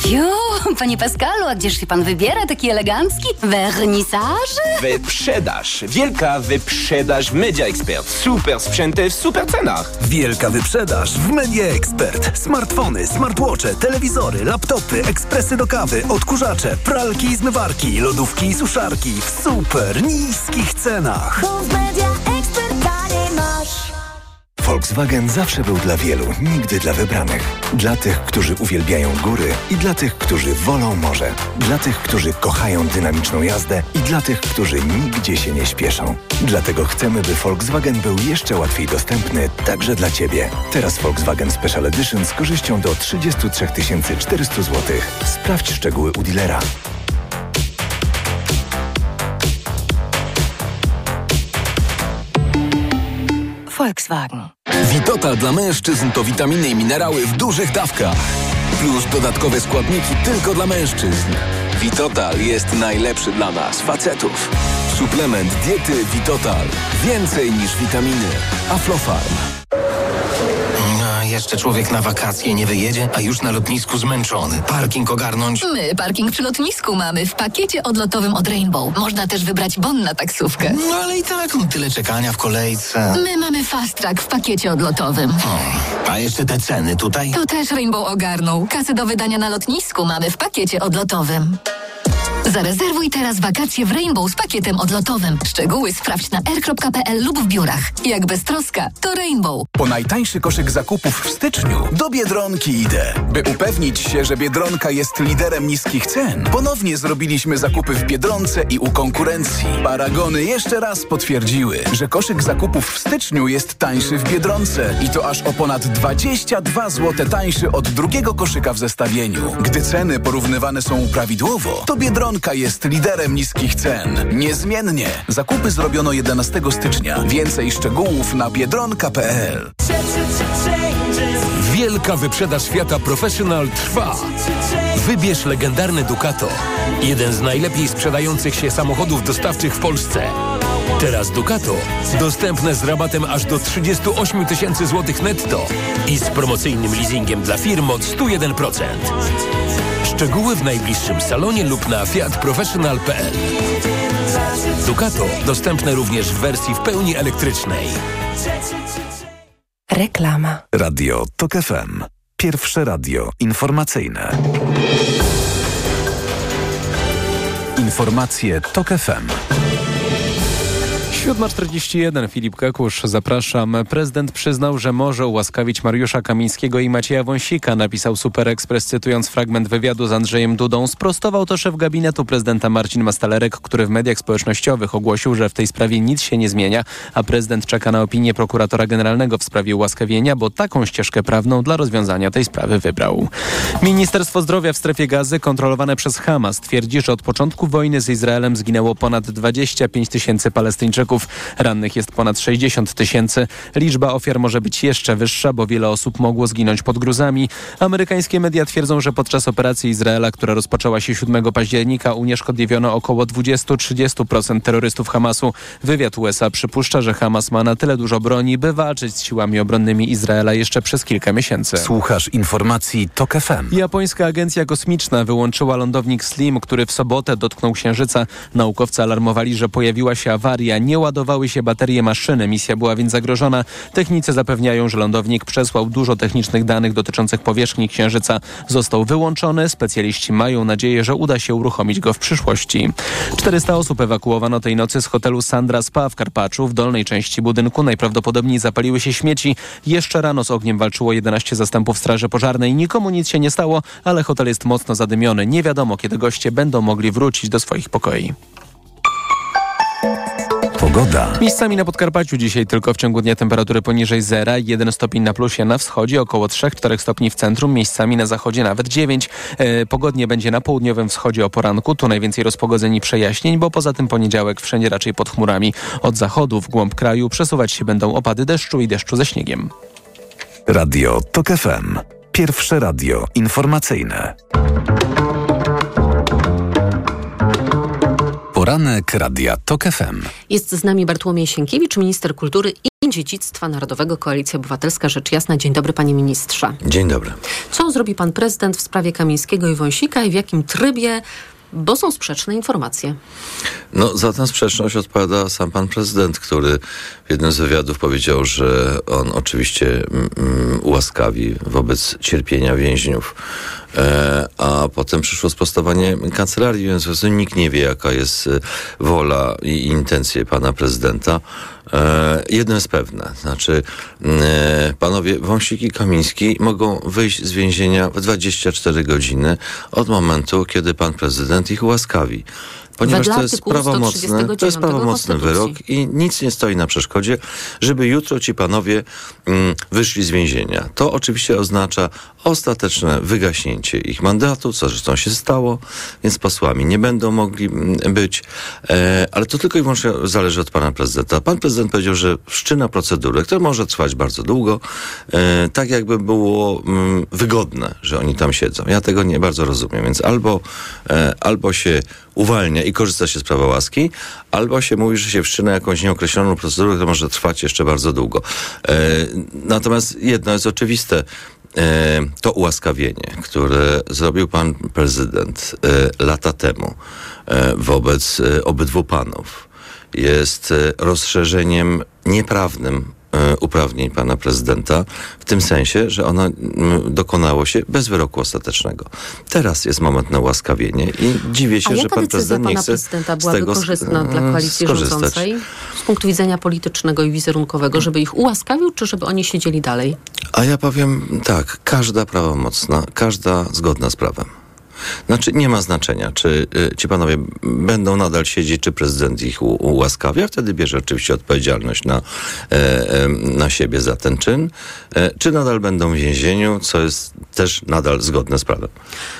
Fiu, panie Pascalu, a gdzież się pan wybiera taki elegancki? Wernisaż? Wyprzedaż. Wielka wyprzedaż w Media Expert. Super sprzęty w super cenach. Wielka wyprzedaż w Media Expert. Smartfony, smartwatche, telewizory, laptopy, ekspresy do kawy, odkurzacze, pralki i zmywarki, lodówki i suszarki w super niskich cenach. Bo w Media. Volkswagen zawsze był dla wielu, nigdy dla wybranych. Dla tych, którzy uwielbiają góry i dla tych, którzy wolą morze. Dla tych, którzy kochają dynamiczną jazdę i dla tych, którzy nigdzie się nie śpieszą. Dlatego chcemy, by Volkswagen był jeszcze łatwiej dostępny także dla Ciebie. Teraz Volkswagen Special Edition z korzyścią do 33 400 zł. Sprawdź szczegóły u dealera. Volkswagen. Witotal dla mężczyzn to witaminy i minerały w dużych dawkach. Plus dodatkowe składniki tylko dla mężczyzn. Witotal jest najlepszy dla nas, facetów. Suplement diety Witotal. Więcej niż witaminy. Aflofarm. Jeszcze człowiek na wakacje nie wyjedzie, a już na lotnisku zmęczony. Parking ogarnąć. My parking przy lotnisku mamy w pakiecie odlotowym od Rainbow. Można też wybrać bon na taksówkę. No ale i tak no, tyle czekania w kolejce. My mamy fast track w pakiecie odlotowym. A jeszcze te ceny tutaj? To też Rainbow ogarnął. Kasy do wydania na lotnisku mamy w pakiecie odlotowym. Zarezerwuj teraz wakacje w Rainbow z pakietem odlotowym. Szczegóły sprawdź na r.pl lub w biurach. Jak bez troska, to Rainbow. Po najtańszy koszyk zakupów w styczniu do Biedronki idę. By upewnić się, że Biedronka jest liderem niskich cen, ponownie zrobiliśmy zakupy w Biedronce i u konkurencji. Paragony jeszcze raz potwierdziły, że koszyk zakupów w styczniu jest tańszy w Biedronce i to aż o ponad 22 zł tańszy od drugiego koszyka w zestawieniu. Gdy ceny porównywane są prawidłowo, to Biedronka jest liderem niskich cen. Niezmiennie. Zakupy zrobiono 11 stycznia. Więcej szczegółów na biedronka.pl. Wielka wyprzedaż świata Professional trwa. Wybierz legendarny Ducato. Jeden z najlepiej sprzedających się samochodów dostawczych w Polsce. Teraz Ducato dostępne z rabatem aż do 38 tysięcy złotych netto i z promocyjnym leasingiem dla firm od 101%. Szczegóły w najbliższym salonie lub na fiatprofessional.pl Ducato dostępne również w wersji w pełni elektrycznej. Reklama. Radio TOK FM. Pierwsze radio informacyjne. Informacje TOK FM. 7.41 Filip Kakusz, zapraszam. Prezydent przyznał, że może ułaskawić Mariusza Kamińskiego i Macieja Wąsika, napisał Super Express cytując fragment wywiadu z Andrzejem Dudą. Sprostował to szef gabinetu prezydenta Marcin Mastalerek, który w mediach społecznościowych ogłosił, że w tej sprawie nic się nie zmienia, a prezydent czeka na opinię prokuratora generalnego w sprawie ułaskawienia, bo taką ścieżkę prawną dla rozwiązania tej sprawy wybrał. Ministerstwo Zdrowia w strefie gazy kontrolowane przez Hamas twierdzi, że od początku wojny z Izraelem zginęło ponad 25 tysięcy Palestyńczyków. Uczestników. Rannych jest ponad 60 tysięcy. Liczba ofiar może być jeszcze wyższa, bo wiele osób mogło zginąć pod gruzami. Amerykańskie media twierdzą, że podczas operacji Izraela, która rozpoczęła się 7 października, unieszkodliwiono około 20-30% terrorystów Hamasu. Wywiad USA przypuszcza, że Hamas ma na tyle dużo broni, by walczyć z siłami obronnymi Izraela jeszcze przez kilka miesięcy. Słuchasz informacji TOK FM. Japońska agencja kosmiczna wyłączyła lądownik Slim, który w sobotę dotknął Księżyca. Naukowcy alarmowali, że pojawiła się awaria, nie ładowały się baterie maszyny, misja była więc zagrożona. Technicy zapewniają, że lądownik przesłał dużo technicznych danych dotyczących powierzchni Księżyca. Został wyłączony, specjaliści mają nadzieję, że uda się uruchomić go w przyszłości. 400 osób ewakuowano tej nocy z hotelu Sandra Spa w Karpaczu. W dolnej części budynku najprawdopodobniej zapaliły się śmieci. Jeszcze rano z ogniem walczyło 11 zastępów Straży Pożarnej. Nikomu nic się nie stało, ale hotel jest mocno zadymiony. Nie wiadomo, kiedy goście będą mogli wrócić do swoich pokoi. Pogoda. Miejscami na Podkarpaciu dzisiaj tylko w ciągu dnia temperatury poniżej zera, 1 stopień na plusie na wschodzie, około 3-4 stopni w centrum, miejscami na zachodzie nawet 9. E, pogodnie będzie na południowym wschodzie o poranku, tu najwięcej rozpogodzeń i przejaśnień, bo poza tym poniedziałek wszędzie raczej pod chmurami. Od zachodu w głąb kraju przesuwać się będą opady deszczu i deszczu ze śniegiem. Radio TOK FM. Pierwsze radio informacyjne. Poranek Radia TOK FM. Jest z nami Bartłomiej Sienkiewicz, minister kultury i dziedzictwa narodowego Koalicja Obywatelska Rzecz Jasna. Dzień dobry panie ministrze. Dzień dobry. Co zrobi pan prezydent w sprawie Kamińskiego i Wąsika i w jakim trybie, bo są sprzeczne informacje. No, za tę sprzeczność odpowiada sam pan prezydent, który w jednym z wywiadów powiedział, że on oczywiście mm, mm, ułaskawi wobec cierpienia więźniów. E, a potem przyszło sprostowanie kancelarii, więc nikt nie wie, jaka jest e, wola i intencje pana prezydenta. E, jedno jest pewne, znaczy mm, e, panowie Wąsik i Kamiński mogą wyjść z więzienia w 24 godziny od momentu, kiedy pan prezydent ich ułaskawi. Ponieważ to jest prawomocny, to jest 139 prawomocny wyrok i nic nie stoi na przeszkodzie, żeby jutro ci panowie mm, wyszli z więzienia. To oczywiście oznacza ostateczne wygaśnięcie ich mandatu, co zresztą się stało, więc posłami nie będą mogli mm, być, e, ale to tylko i wyłącznie zależy od pana prezydenta. Pan prezydent powiedział, że wszczyna procedurę, która może trwać bardzo długo, e, tak jakby było mm, wygodne, że oni tam siedzą. Ja tego nie bardzo rozumiem, więc albo, e, albo się uwalnia i korzysta się z prawa łaski, albo się mówi, że się wszczyna jakąś nieokreśloną procedurę, która może trwać jeszcze bardzo długo. E, natomiast jedno jest oczywiste. E, to ułaskawienie, które zrobił pan prezydent e, lata temu e, wobec e, obydwu panów, jest e, rozszerzeniem nieprawnym uprawnień pana prezydenta, w tym sensie, że ono mm, dokonało się bez wyroku ostatecznego. Teraz jest moment na ułaskawienie i dziwię się, że pan prezydent nie chce prezydenta z byłaby tego sk- korzystna dla e, koalicji skorzystać. rządzącej z punktu widzenia politycznego i wizerunkowego, żeby ich ułaskawił, czy żeby oni siedzieli dalej? A ja powiem tak, każda prawomocna, każda zgodna z prawem. Znaczy nie ma znaczenia, czy y, ci panowie będą nadal siedzieć, czy prezydent ich ułaskawia. Wtedy bierze oczywiście odpowiedzialność na, e, e, na siebie za ten czyn. E, czy nadal będą w więzieniu, co jest też nadal zgodne z prawem.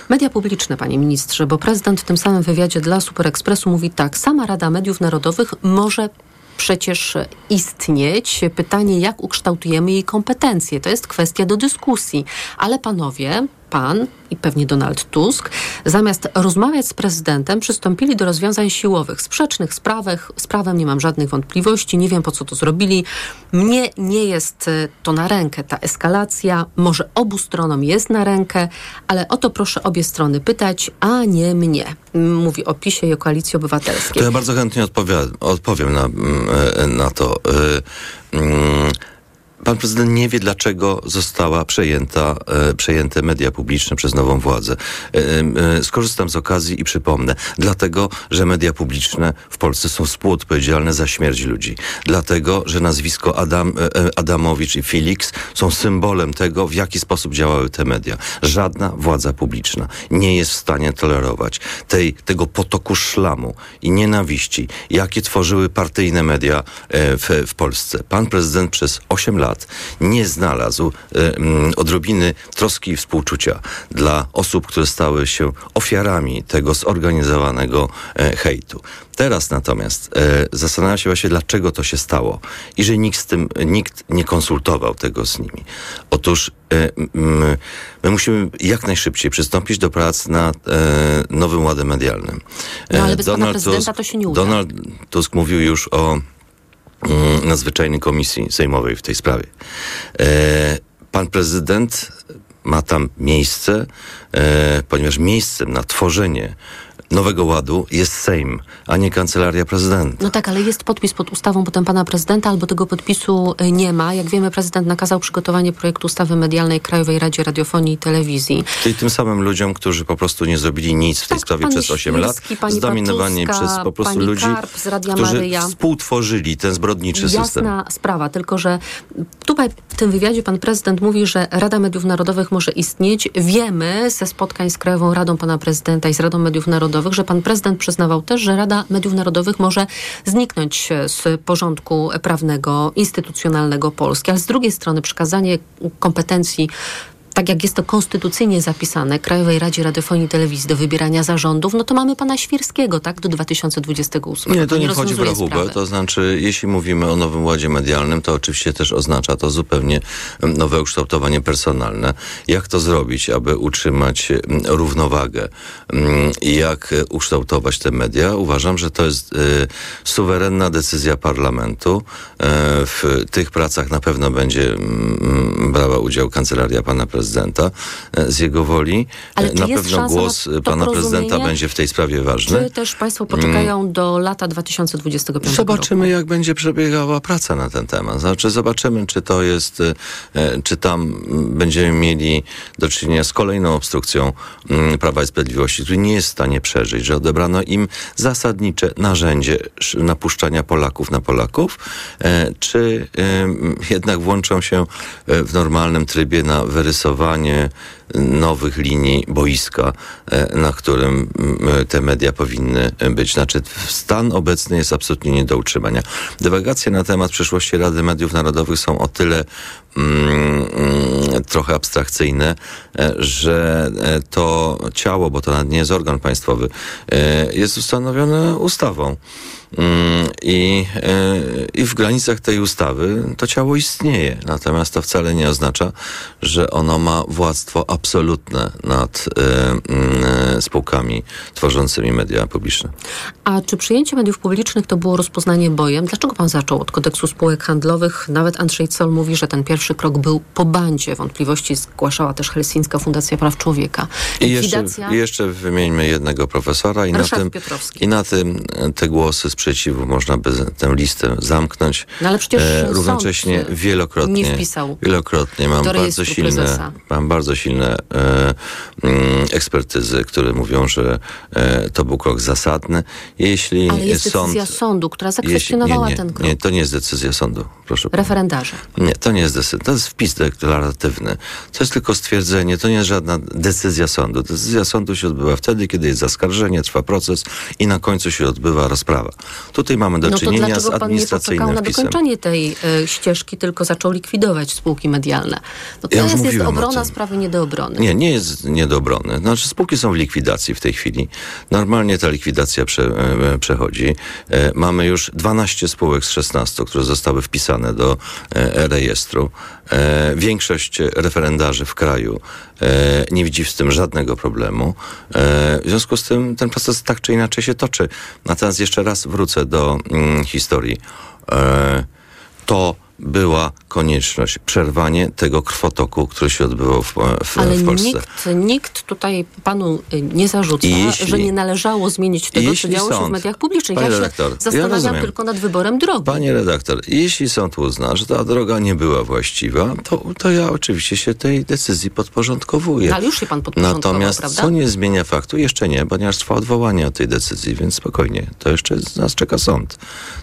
Media publiczne, panie ministrze, bo prezydent w tym samym wywiadzie dla Super Expressu mówi tak, sama Rada Mediów Narodowych może przecież istnieć. Pytanie, jak ukształtujemy jej kompetencje, to jest kwestia do dyskusji. Ale panowie, pan i pewnie Donald Tusk, zamiast rozmawiać z prezydentem, przystąpili do rozwiązań siłowych, sprzecznych z, prawech, z prawem, nie mam żadnych wątpliwości, nie wiem po co to zrobili. Mnie nie jest e, to na rękę, ta eskalacja, może obu stronom jest na rękę, ale o to proszę obie strony pytać, a nie mnie. Mówi o PiSie i o Koalicji Obywatelskiej. To ja bardzo chętnie odpowiem, na, mm, e, na to. E, mm, Pan prezydent nie wie, dlaczego została przejęta, e, przejęte media publiczne przez nową władzę. E, e, skorzystam z okazji i przypomnę. Dlatego, że media publiczne w Polsce są współodpowiedzialne za śmierć ludzi. Dlatego, że nazwisko Adam, e, e, Adamowicz i Felix są symbolem tego, w jaki sposób działały te media. Żadna władza publiczna nie jest w stanie tolerować tej, tego potoku szlamu i nienawiści, jakie tworzyły partyjne media e, w, w Polsce. Pan prezydent przez 8 lat lat nie znalazł e, mm, odrobiny troski i współczucia dla osób, które stały się ofiarami tego zorganizowanego e, hejtu. Teraz natomiast e, zastanawiam się właśnie, dlaczego to się stało i że nikt z tym, nikt nie konsultował tego z nimi. Otóż e, m, my musimy jak najszybciej przystąpić do prac nad e, nowym ładem medialnym. No, ale E, bez pana prezydenta to się nie uda. Donald Tusk mówił już o mm, nadzwyczajnej komisji sejmowej w tej sprawie. E, pan prezydent ma tam miejsce, e, ponieważ miejscem na tworzenie nowego ładu jest Sejm, a nie kancelaria prezydenta. No tak, ale jest podpis pod ustawą potem pana prezydenta, albo tego podpisu y, nie ma. Jak wiemy, prezydent nakazał przygotowanie projektu ustawy medialnej Krajowej Radzie Radiofonii i Telewizji. Czyli tym samym ludziom, którzy po prostu nie zrobili nic w tej sprawie Tak, pan przez 8 lat, zdominowani przez po prostu ludzi, Karp z Radia którzy Maryja. współtworzyli ten zbrodniczy system. Jasna sprawa, tylko że tutaj w tym wywiadzie pan prezydent mówi, że Rada Mediów Narodowych może istnieć. Wiemy ze spotkań z Krajową Radą pana prezydenta i z Radą Mediów Narodowych, że pan prezydent przyznawał też, że Rada Mediów Narodowych może zniknąć z porządku prawnego, instytucjonalnego Polski, ale z drugiej strony przekazanie kompetencji tak jak jest to konstytucyjnie zapisane, Krajowej Radzie Radiofonii i Telewizji do wybierania zarządów, no to mamy pana Świrskiego, tak, do 2028. Nie, to nie wchodzi w rozwiązuje rachubę. To znaczy, jeśli mówimy o nowym ładzie medialnym, to oczywiście też oznacza to zupełnie em, nowe ukształtowanie personalne. Jak to zrobić, aby utrzymać em, równowagę i jak ukształtować te media? Uważam, że to jest e, suwerenna decyzja parlamentu. E, w tych pracach na pewno będzie mm, brała udział kancelaria pana prezydenta e, z jego woli. Ale E, na jest pewno na głos to pana prezydenta będzie w tej sprawie ważny. Czy też państwo poczekają do lata 2025 roku? Zobaczymy, jak będzie przebiegała praca na ten temat. Znaczy, zobaczymy, czy to jest, e, czy tam mm, będziemy mieli do czynienia z kolejną obstrukcją mm, Prawa i Sprawiedliwości, który nie jest w stanie przeżyć, że odebrano im zasadnicze narzędzie sz- napuszczania Polaków na Polaków, czy jednak włączą się w normalnym trybie na wyrysowanie nowych linii boiska, e, na którym mm, te media powinny być. Znaczy, stan obecny jest absolutnie nie do utrzymania. Dywagacje na temat przyszłości Rady Mediów Narodowych są o tyle trochę abstrakcyjne, e, że e, to ciało, bo to nawet nie jest organ państwowy, e, jest ustanowione ustawą. Mm, I, I w granicach tej ustawy to ciało istnieje. Natomiast to wcale nie oznacza, że ono ma władztwo absolutne nad mm, spółkami tworzącymi media publiczne. A czy przyjęcie mediów publicznych to było rozpoznanie bojem? Dlaczego pan zaczął od kodeksu spółek handlowych? Nawet Andrzej Zoll mówi, że ten pierwszy krok był po bandzie. Wątpliwości zgłaszała też Helsińska Fundacja Praw Człowieka. I jeszcze, Likwidacja... jeszcze wymieńmy jednego profesora i na, tym, Piotrowski. i na tym e, te głosy sprzeciwu można by tę listę zamknąć. No ale przecież E, równocześnie wielokrotnie, nie wpisał wielokrotnie mam bardzo silne, prezesa. mam bardzo silne e, mm, ekspertyzy, które mówią, że e, to był krok zasadny. Jeśli Ale jest sąd decyzja sądu, która jeśli, zakwestionowała nie, nie, ten krok. nie, to nie jest decyzja sądu, proszę pana. Referendarze. Nie, to nie jest decyzja. To jest wpis deklaratywny. To jest tylko stwierdzenie, to nie jest żadna decyzja sądu. Decyzja sądu się odbywa wtedy, kiedy jest zaskarżenie, trwa proces i na końcu się odbywa rozprawa. Tutaj mamy do No czynienia z dlaczego pan nie administracyjnym na wpisem. dokończenie tej e, ścieżki, tylko zaczął likwidować spółki medialne? No Ja teraz jest mówiłem o obrona sprawy nie do obrony. Nie, nie jest nie do obrony. Znaczy spółki są w likwidacji w tej chwili. Normalnie ta likwidacja prze, e, przechodzi. E, mamy już 12 spółek z 16, które zostały wpisane do rejestru. E, większość referendarzy w kraju e, nie widzi z tym żadnego problemu. E, w związku z tym ten proces tak czy inaczej się toczy. Natomiast jeszcze raz wrócę do mm, historii. E, to była konieczność przerwanie tego krwotoku, który się odbywał w, w, Ale w Polsce. nikt, nikt tutaj panu y, nie zarzuca, jeśli- że nie należało zmienić tego, co działo się w sąd- mediach publicznych. Panie ja się redaktor, ja zastanawiam rozumiem. tylko nad wyborem drogi. Panie redaktor, jeśli sąd uzna, że ta droga nie była właściwa, to, to ja oczywiście się tej decyzji podporządkowuję. No, ale już się pan podporządkował, Natomiast prawda? co nie zmienia faktu, jeszcze nie, ponieważ trwa odwołanie od tej decyzji, więc spokojnie, to jeszcze nas czeka sąd.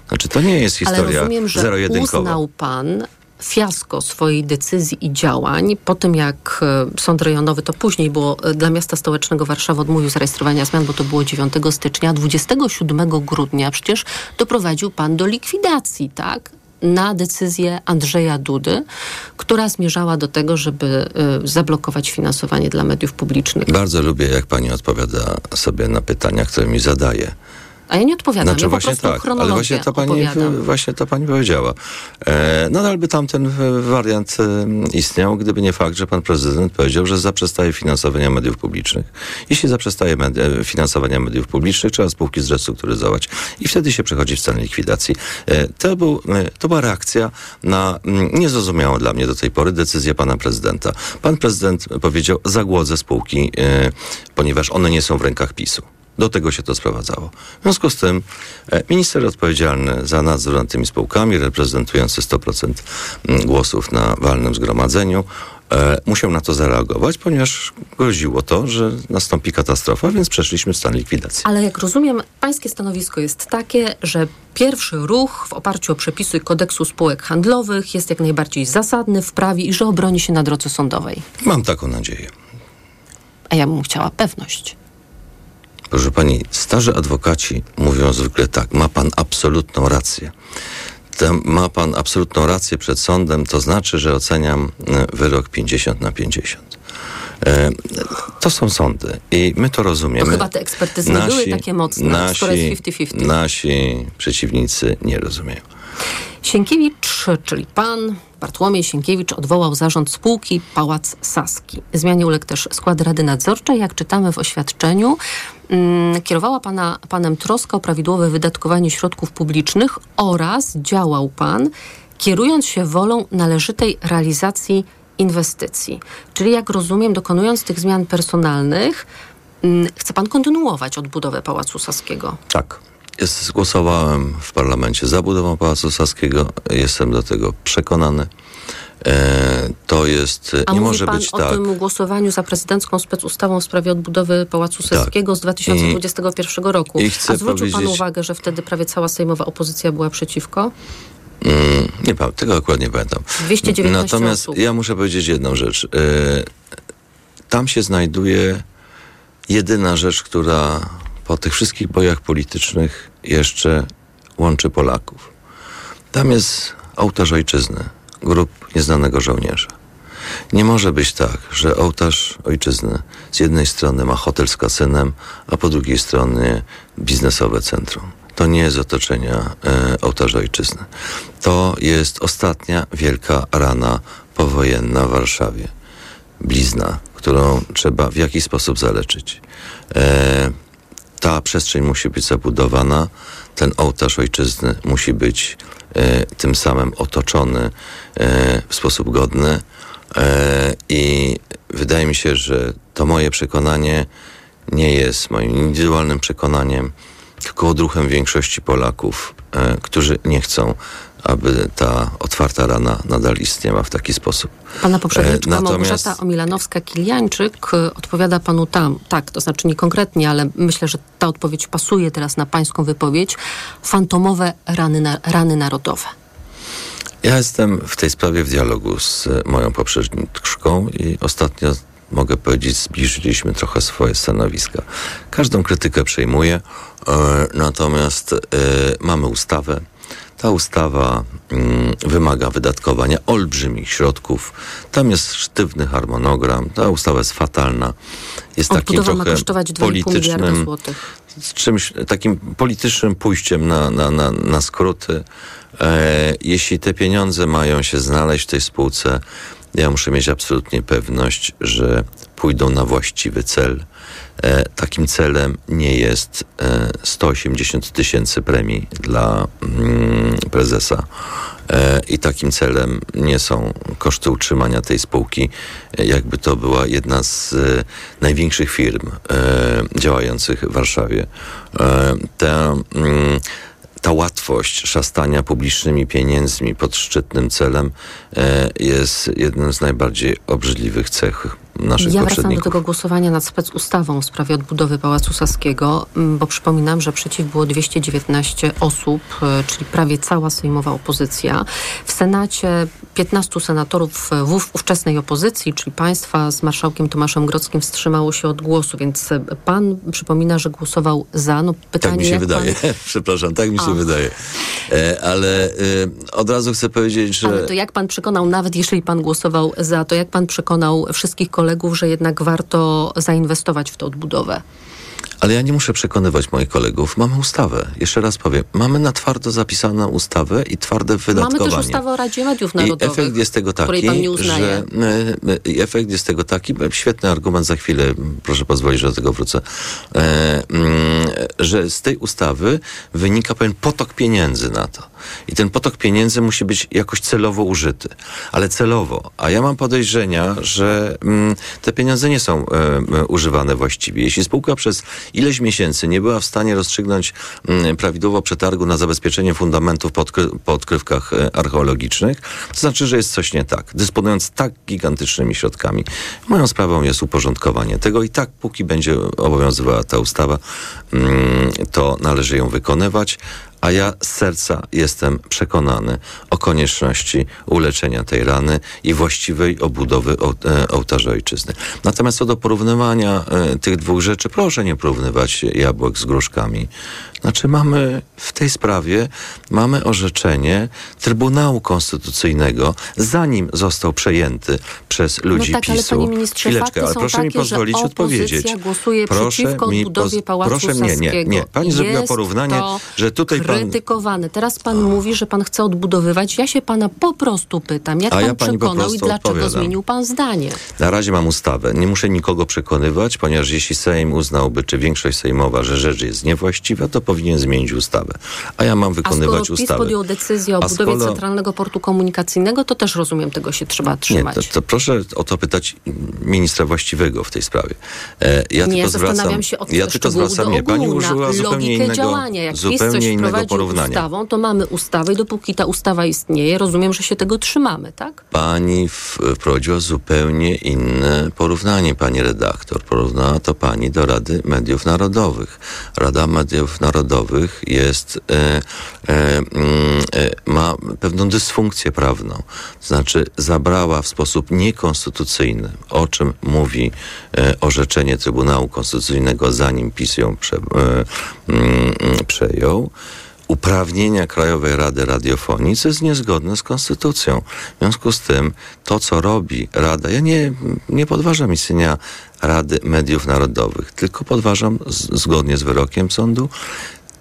Znaczy, to nie jest historia zero-jedynkowa. Pan fiasko swojej decyzji i działań po tym, jak e, sąd rejonowy, to później było e, dla miasta stołecznego Warszawy odmówił zarejestrowania zmian, bo to było 9 stycznia, 27 grudnia przecież doprowadził pan do likwidacji, tak? na decyzję Andrzeja Dudy, która zmierzała do tego, żeby y, zablokować finansowanie dla mediów publicznych. Bardzo lubię, jak pani odpowiada sobie na pytania, które mi zadaje. A ja nie odpowiadam, Znaczy ja po właśnie tak, ale właśnie to pani, opowiadam. właśnie to pani powiedziała. E, nadal by tamten wariant e, istniał, gdyby nie fakt, że pan prezydent powiedział, że zaprzestaje finansowania mediów publicznych. Jeśli zaprzestaje e, finansowania mediów publicznych, trzeba spółki zrestrukturyzować i wtedy się przechodzi w stan likwidacji. E, to, był, e, to była reakcja na mm, niezrozumiałą dla mnie do tej pory decyzję pana prezydenta. Pan prezydent powiedział, zagłodzę spółki, e, ponieważ one nie są w rękach PiSu. Do tego się to sprowadzało. W związku z tym e, minister odpowiedzialny za nadzór nad tymi spółkami, reprezentujący 100% mm, głosów na walnym zgromadzeniu, e, musiał na to zareagować, ponieważ groziło to, że nastąpi katastrofa, więc przeszliśmy w stan likwidacji. Ale jak rozumiem, pańskie stanowisko jest takie, że pierwszy ruch w oparciu o przepisy kodeksu spółek handlowych jest jak najbardziej zasadny w prawie i że obroni się na drodze sądowej. Mam taką nadzieję. A ja bym chciała pewność. Proszę pani, starzy adwokaci mówią zwykle tak, ma pan absolutną rację. Tam ma pan absolutną rację przed sądem, to znaczy, że oceniam e, wyrok 50 na 50. E, To są sądy i my to rozumiemy. To chyba te ekspertyzy nie były takie mocne, skoro jest 50-50. nasi przeciwnicy nie rozumieją. Sienkiewicz, czyli pan Bartłomiej Sienkiewicz odwołał zarząd spółki Pałac Saski. Zmianie uległ też skład Rady Nadzorczej. Jak czytamy w oświadczeniu, mm, kierowała pana, panem troska o prawidłowe wydatkowanie środków publicznych oraz działał pan, kierując się wolą należytej realizacji inwestycji. Czyli jak rozumiem, dokonując tych zmian personalnych, mm, chce pan kontynuować odbudowę Pałacu Saskiego. Tak. Jest, zgłosowałem w parlamencie za budową Pałacu Saskiego. Jestem do tego przekonany. E, to jest, A nie może pan być o tak. tym głosowaniu za prezydencką specustawą w sprawie odbudowy Pałacu Saskiego z 2021 roku. i chcę A zwrócił pan uwagę, że wtedy prawie cała sejmowa opozycja była przeciwko? Mm, nie pamiętam, tego akurat nie pamiętam. 219 Natomiast osób. ja muszę powiedzieć jedną rzecz. E, tam się znajduje jedyna rzecz, która po tych wszystkich bojach politycznych jeszcze łączy Polaków. Tam jest ołtarz ojczyzny, grup nieznanego żołnierza. Nie może być tak, że ołtarz ojczyzny z jednej strony ma hotel z kasynem, a po drugiej stronie biznesowe centrum. To nie jest otoczenia e, ołtarza ojczyzny. To jest ostatnia wielka rana powojenna w Warszawie. Blizna, którą trzeba w jakiś sposób zaleczyć. E, ta przestrzeń musi być zabudowana, ten ołtarz ojczyzny musi być e, tym samym otoczony e, w sposób godny. E, I wydaje mi się, że to moje przekonanie nie jest moim indywidualnym przekonaniem, tylko odruchem większości Polaków, e, którzy nie chcą, aby ta otwarta rana nadal istniała w taki sposób. Pana poprzedniczka E, Małgorzata Omilanowska-Kiliańczyk y, odpowiada panu tam, tak, to znaczy nie konkretnie, ale myślę, że ta odpowiedź pasuje teraz na pańską wypowiedź, fantomowe rany, na, rany narodowe. Ja jestem w tej sprawie w dialogu z e, moją poprzedniczką i ostatnio mogę powiedzieć, zbliżyliśmy trochę swoje stanowiska. Każdą krytykę przejmuję, e, natomiast e, mamy ustawę. Ta ustawa mm, wymaga wydatkowania olbrzymich środków. Tam jest sztywny harmonogram. Ta ustawa jest fatalna. Jest takim Odbudowa trochę kosztować 2,5 miliarda politycznym złotych. z czymś takim politycznym pójściem na, na, na, na skróty. E, jeśli te pieniądze mają się znaleźć w tej spółce, ja muszę mieć absolutnie pewność, że pójdą na właściwy cel. E, takim celem nie jest e, 180 tysięcy premii dla mm, prezesa. E, I takim celem nie są koszty utrzymania tej spółki, e, jakby to była jedna z e, największych firm e, działających w Warszawie. Ta, mm, ta łatwość szastania publicznymi pieniędzmi pod szczytnym celem e, jest jednym z najbardziej obrzydliwych cech naszych Ja wracam do poprzedników. tego głosowania nad specustawą w sprawie odbudowy Pałacu Saskiego, bo przypominam, że przeciw było 219 osób, e, czyli prawie cała sejmowa opozycja. W Senacie 15 senatorów ówczesnej opozycji, czyli państwa z marszałkiem Tomaszem Grodzkim wstrzymało się od głosu, więc e, pan przypomina, że głosował za. No, pytanie, Tak mi się wydaje. Pan... (laughs) Przepraszam, tak mi się A. wydaje. E, ale e, od razu chcę powiedzieć, że... Ale to jak pan przekonał, nawet jeśli pan głosował za, to jak pan przekonał wszystkich kolegów, że jednak warto zainwestować w tę odbudowę? Ale ja nie muszę przekonywać moich kolegów. Mamy ustawę. Jeszcze raz powiem. Mamy na twardo zapisaną ustawę i twarde wydatkowanie. Mamy też ustawę o Radzie Mediów I Narodowych, efekt jest tego taki, że i efekt jest tego taki, świetny argument za chwilę, proszę pozwolić, że do tego wrócę, e, mm, że z tej ustawy wynika pewien potok pieniędzy na to. I ten potok pieniędzy musi być jakoś celowo użyty, ale celowo. A ja mam podejrzenia, że mm, te pieniądze nie są e, używane właściwie. Jeśli spółka przez ileś miesięcy nie była w stanie rozstrzygnąć mm, prawidłowo przetargu na zabezpieczenie fundamentów po, odkry- po odkrywkach e, archeologicznych, to znaczy, że jest coś nie tak. Dysponując tak gigantycznymi środkami, moją sprawą jest uporządkowanie tego i tak, póki będzie obowiązywała ta ustawa, mm, to należy ją wykonywać. A ja z serca jestem przekonany o konieczności uleczenia tej rany i właściwej obudowy e, ołtarza ojczyzny. Natomiast co do porównywania e, tych dwóch rzeczy, proszę nie porównywać jabłek z gruszkami. Znaczy mamy w tej sprawie, mamy orzeczenie Trybunału Konstytucyjnego, zanim został przejęty przez ludzi no tak, ale PiSu. panie ministrze, Chwileczkę, ale proszę takie, mi pozwolić odpowiedzieć. głosuje proszę przeciwko mi Pałacu Proszę mnie, nie, nie. Pani zrobiła porównanie, że tutaj pan... krytykowane. Teraz pan mówi, że pan chce odbudowywać. Ja się pana po prostu pytam, jak A pan ja przekonał i dlaczego odpowiadam. zmienił pan zdanie? Na razie mam ustawę. Nie muszę nikogo przekonywać, ponieważ jeśli Sejm uznałby, czy większość sejmowa, że rzecz jest niewłaściwa, to powinien zmienić ustawę. A ja mam A wykonywać skoro PiS ustawę. podjął decyzję o A budowie skoro- Centralnego Portu Komunikacyjnego, to też rozumiem, tego się trzeba Nie, trzymać. to, to proszę o to pytać ministra właściwego w tej sprawie. E, ja nie, tylko zastanawiam zwracam, się od ja tylko zwracam, do nie, pani ogółu, użyła zupełnie innego, działania. Jak PiS coś zupełnie innego wprowadził porównania. ustawą, to mamy ustawę i dopóki ta ustawa istnieje, rozumiem, że się tego trzymamy, tak? Pani wprowadziła zupełnie inne porównanie, pani redaktor. Porównała to pani do Rady Mediów Narodowych. Rada Mediów Narodowych jest, e, e, mm, e, ma pewną dysfunkcję prawną. To znaczy zabrała w sposób niekonstytucyjny, o czym mówi e, orzeczenie Trybunału Konstytucyjnego, zanim PiS ją prze, e, mm, przejął uprawnienia Krajowej Rady Radiofonii, co jest niezgodne z konstytucją. W związku z tym to, co robi Rada, ja nie, nie podważam istnienia Rady Mediów Narodowych, tylko podważam z, zgodnie z wyrokiem sądu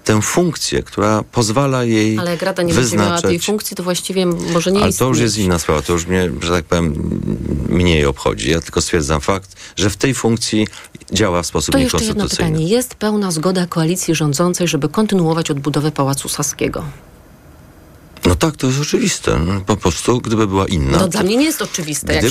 tę funkcję, która pozwala jej Ale jak Rada nie będzie miała wyznaczać... tej funkcji, to właściwie może nie Ale istnieć. to już jest inna sprawa, to już mnie, że tak powiem, mniej obchodzi. Ja tylko stwierdzam fakt, że w tej funkcji działa w sposób To jeszcze jedno niekonstytucyjny. pytanie. Jest pełna zgoda koalicji rządzącej, żeby kontynuować odbudowę Pałacu Saskiego? No tak, to jest oczywiste. No, po prostu, gdyby była inna... No dla mnie nie jest oczywiste. Gdyby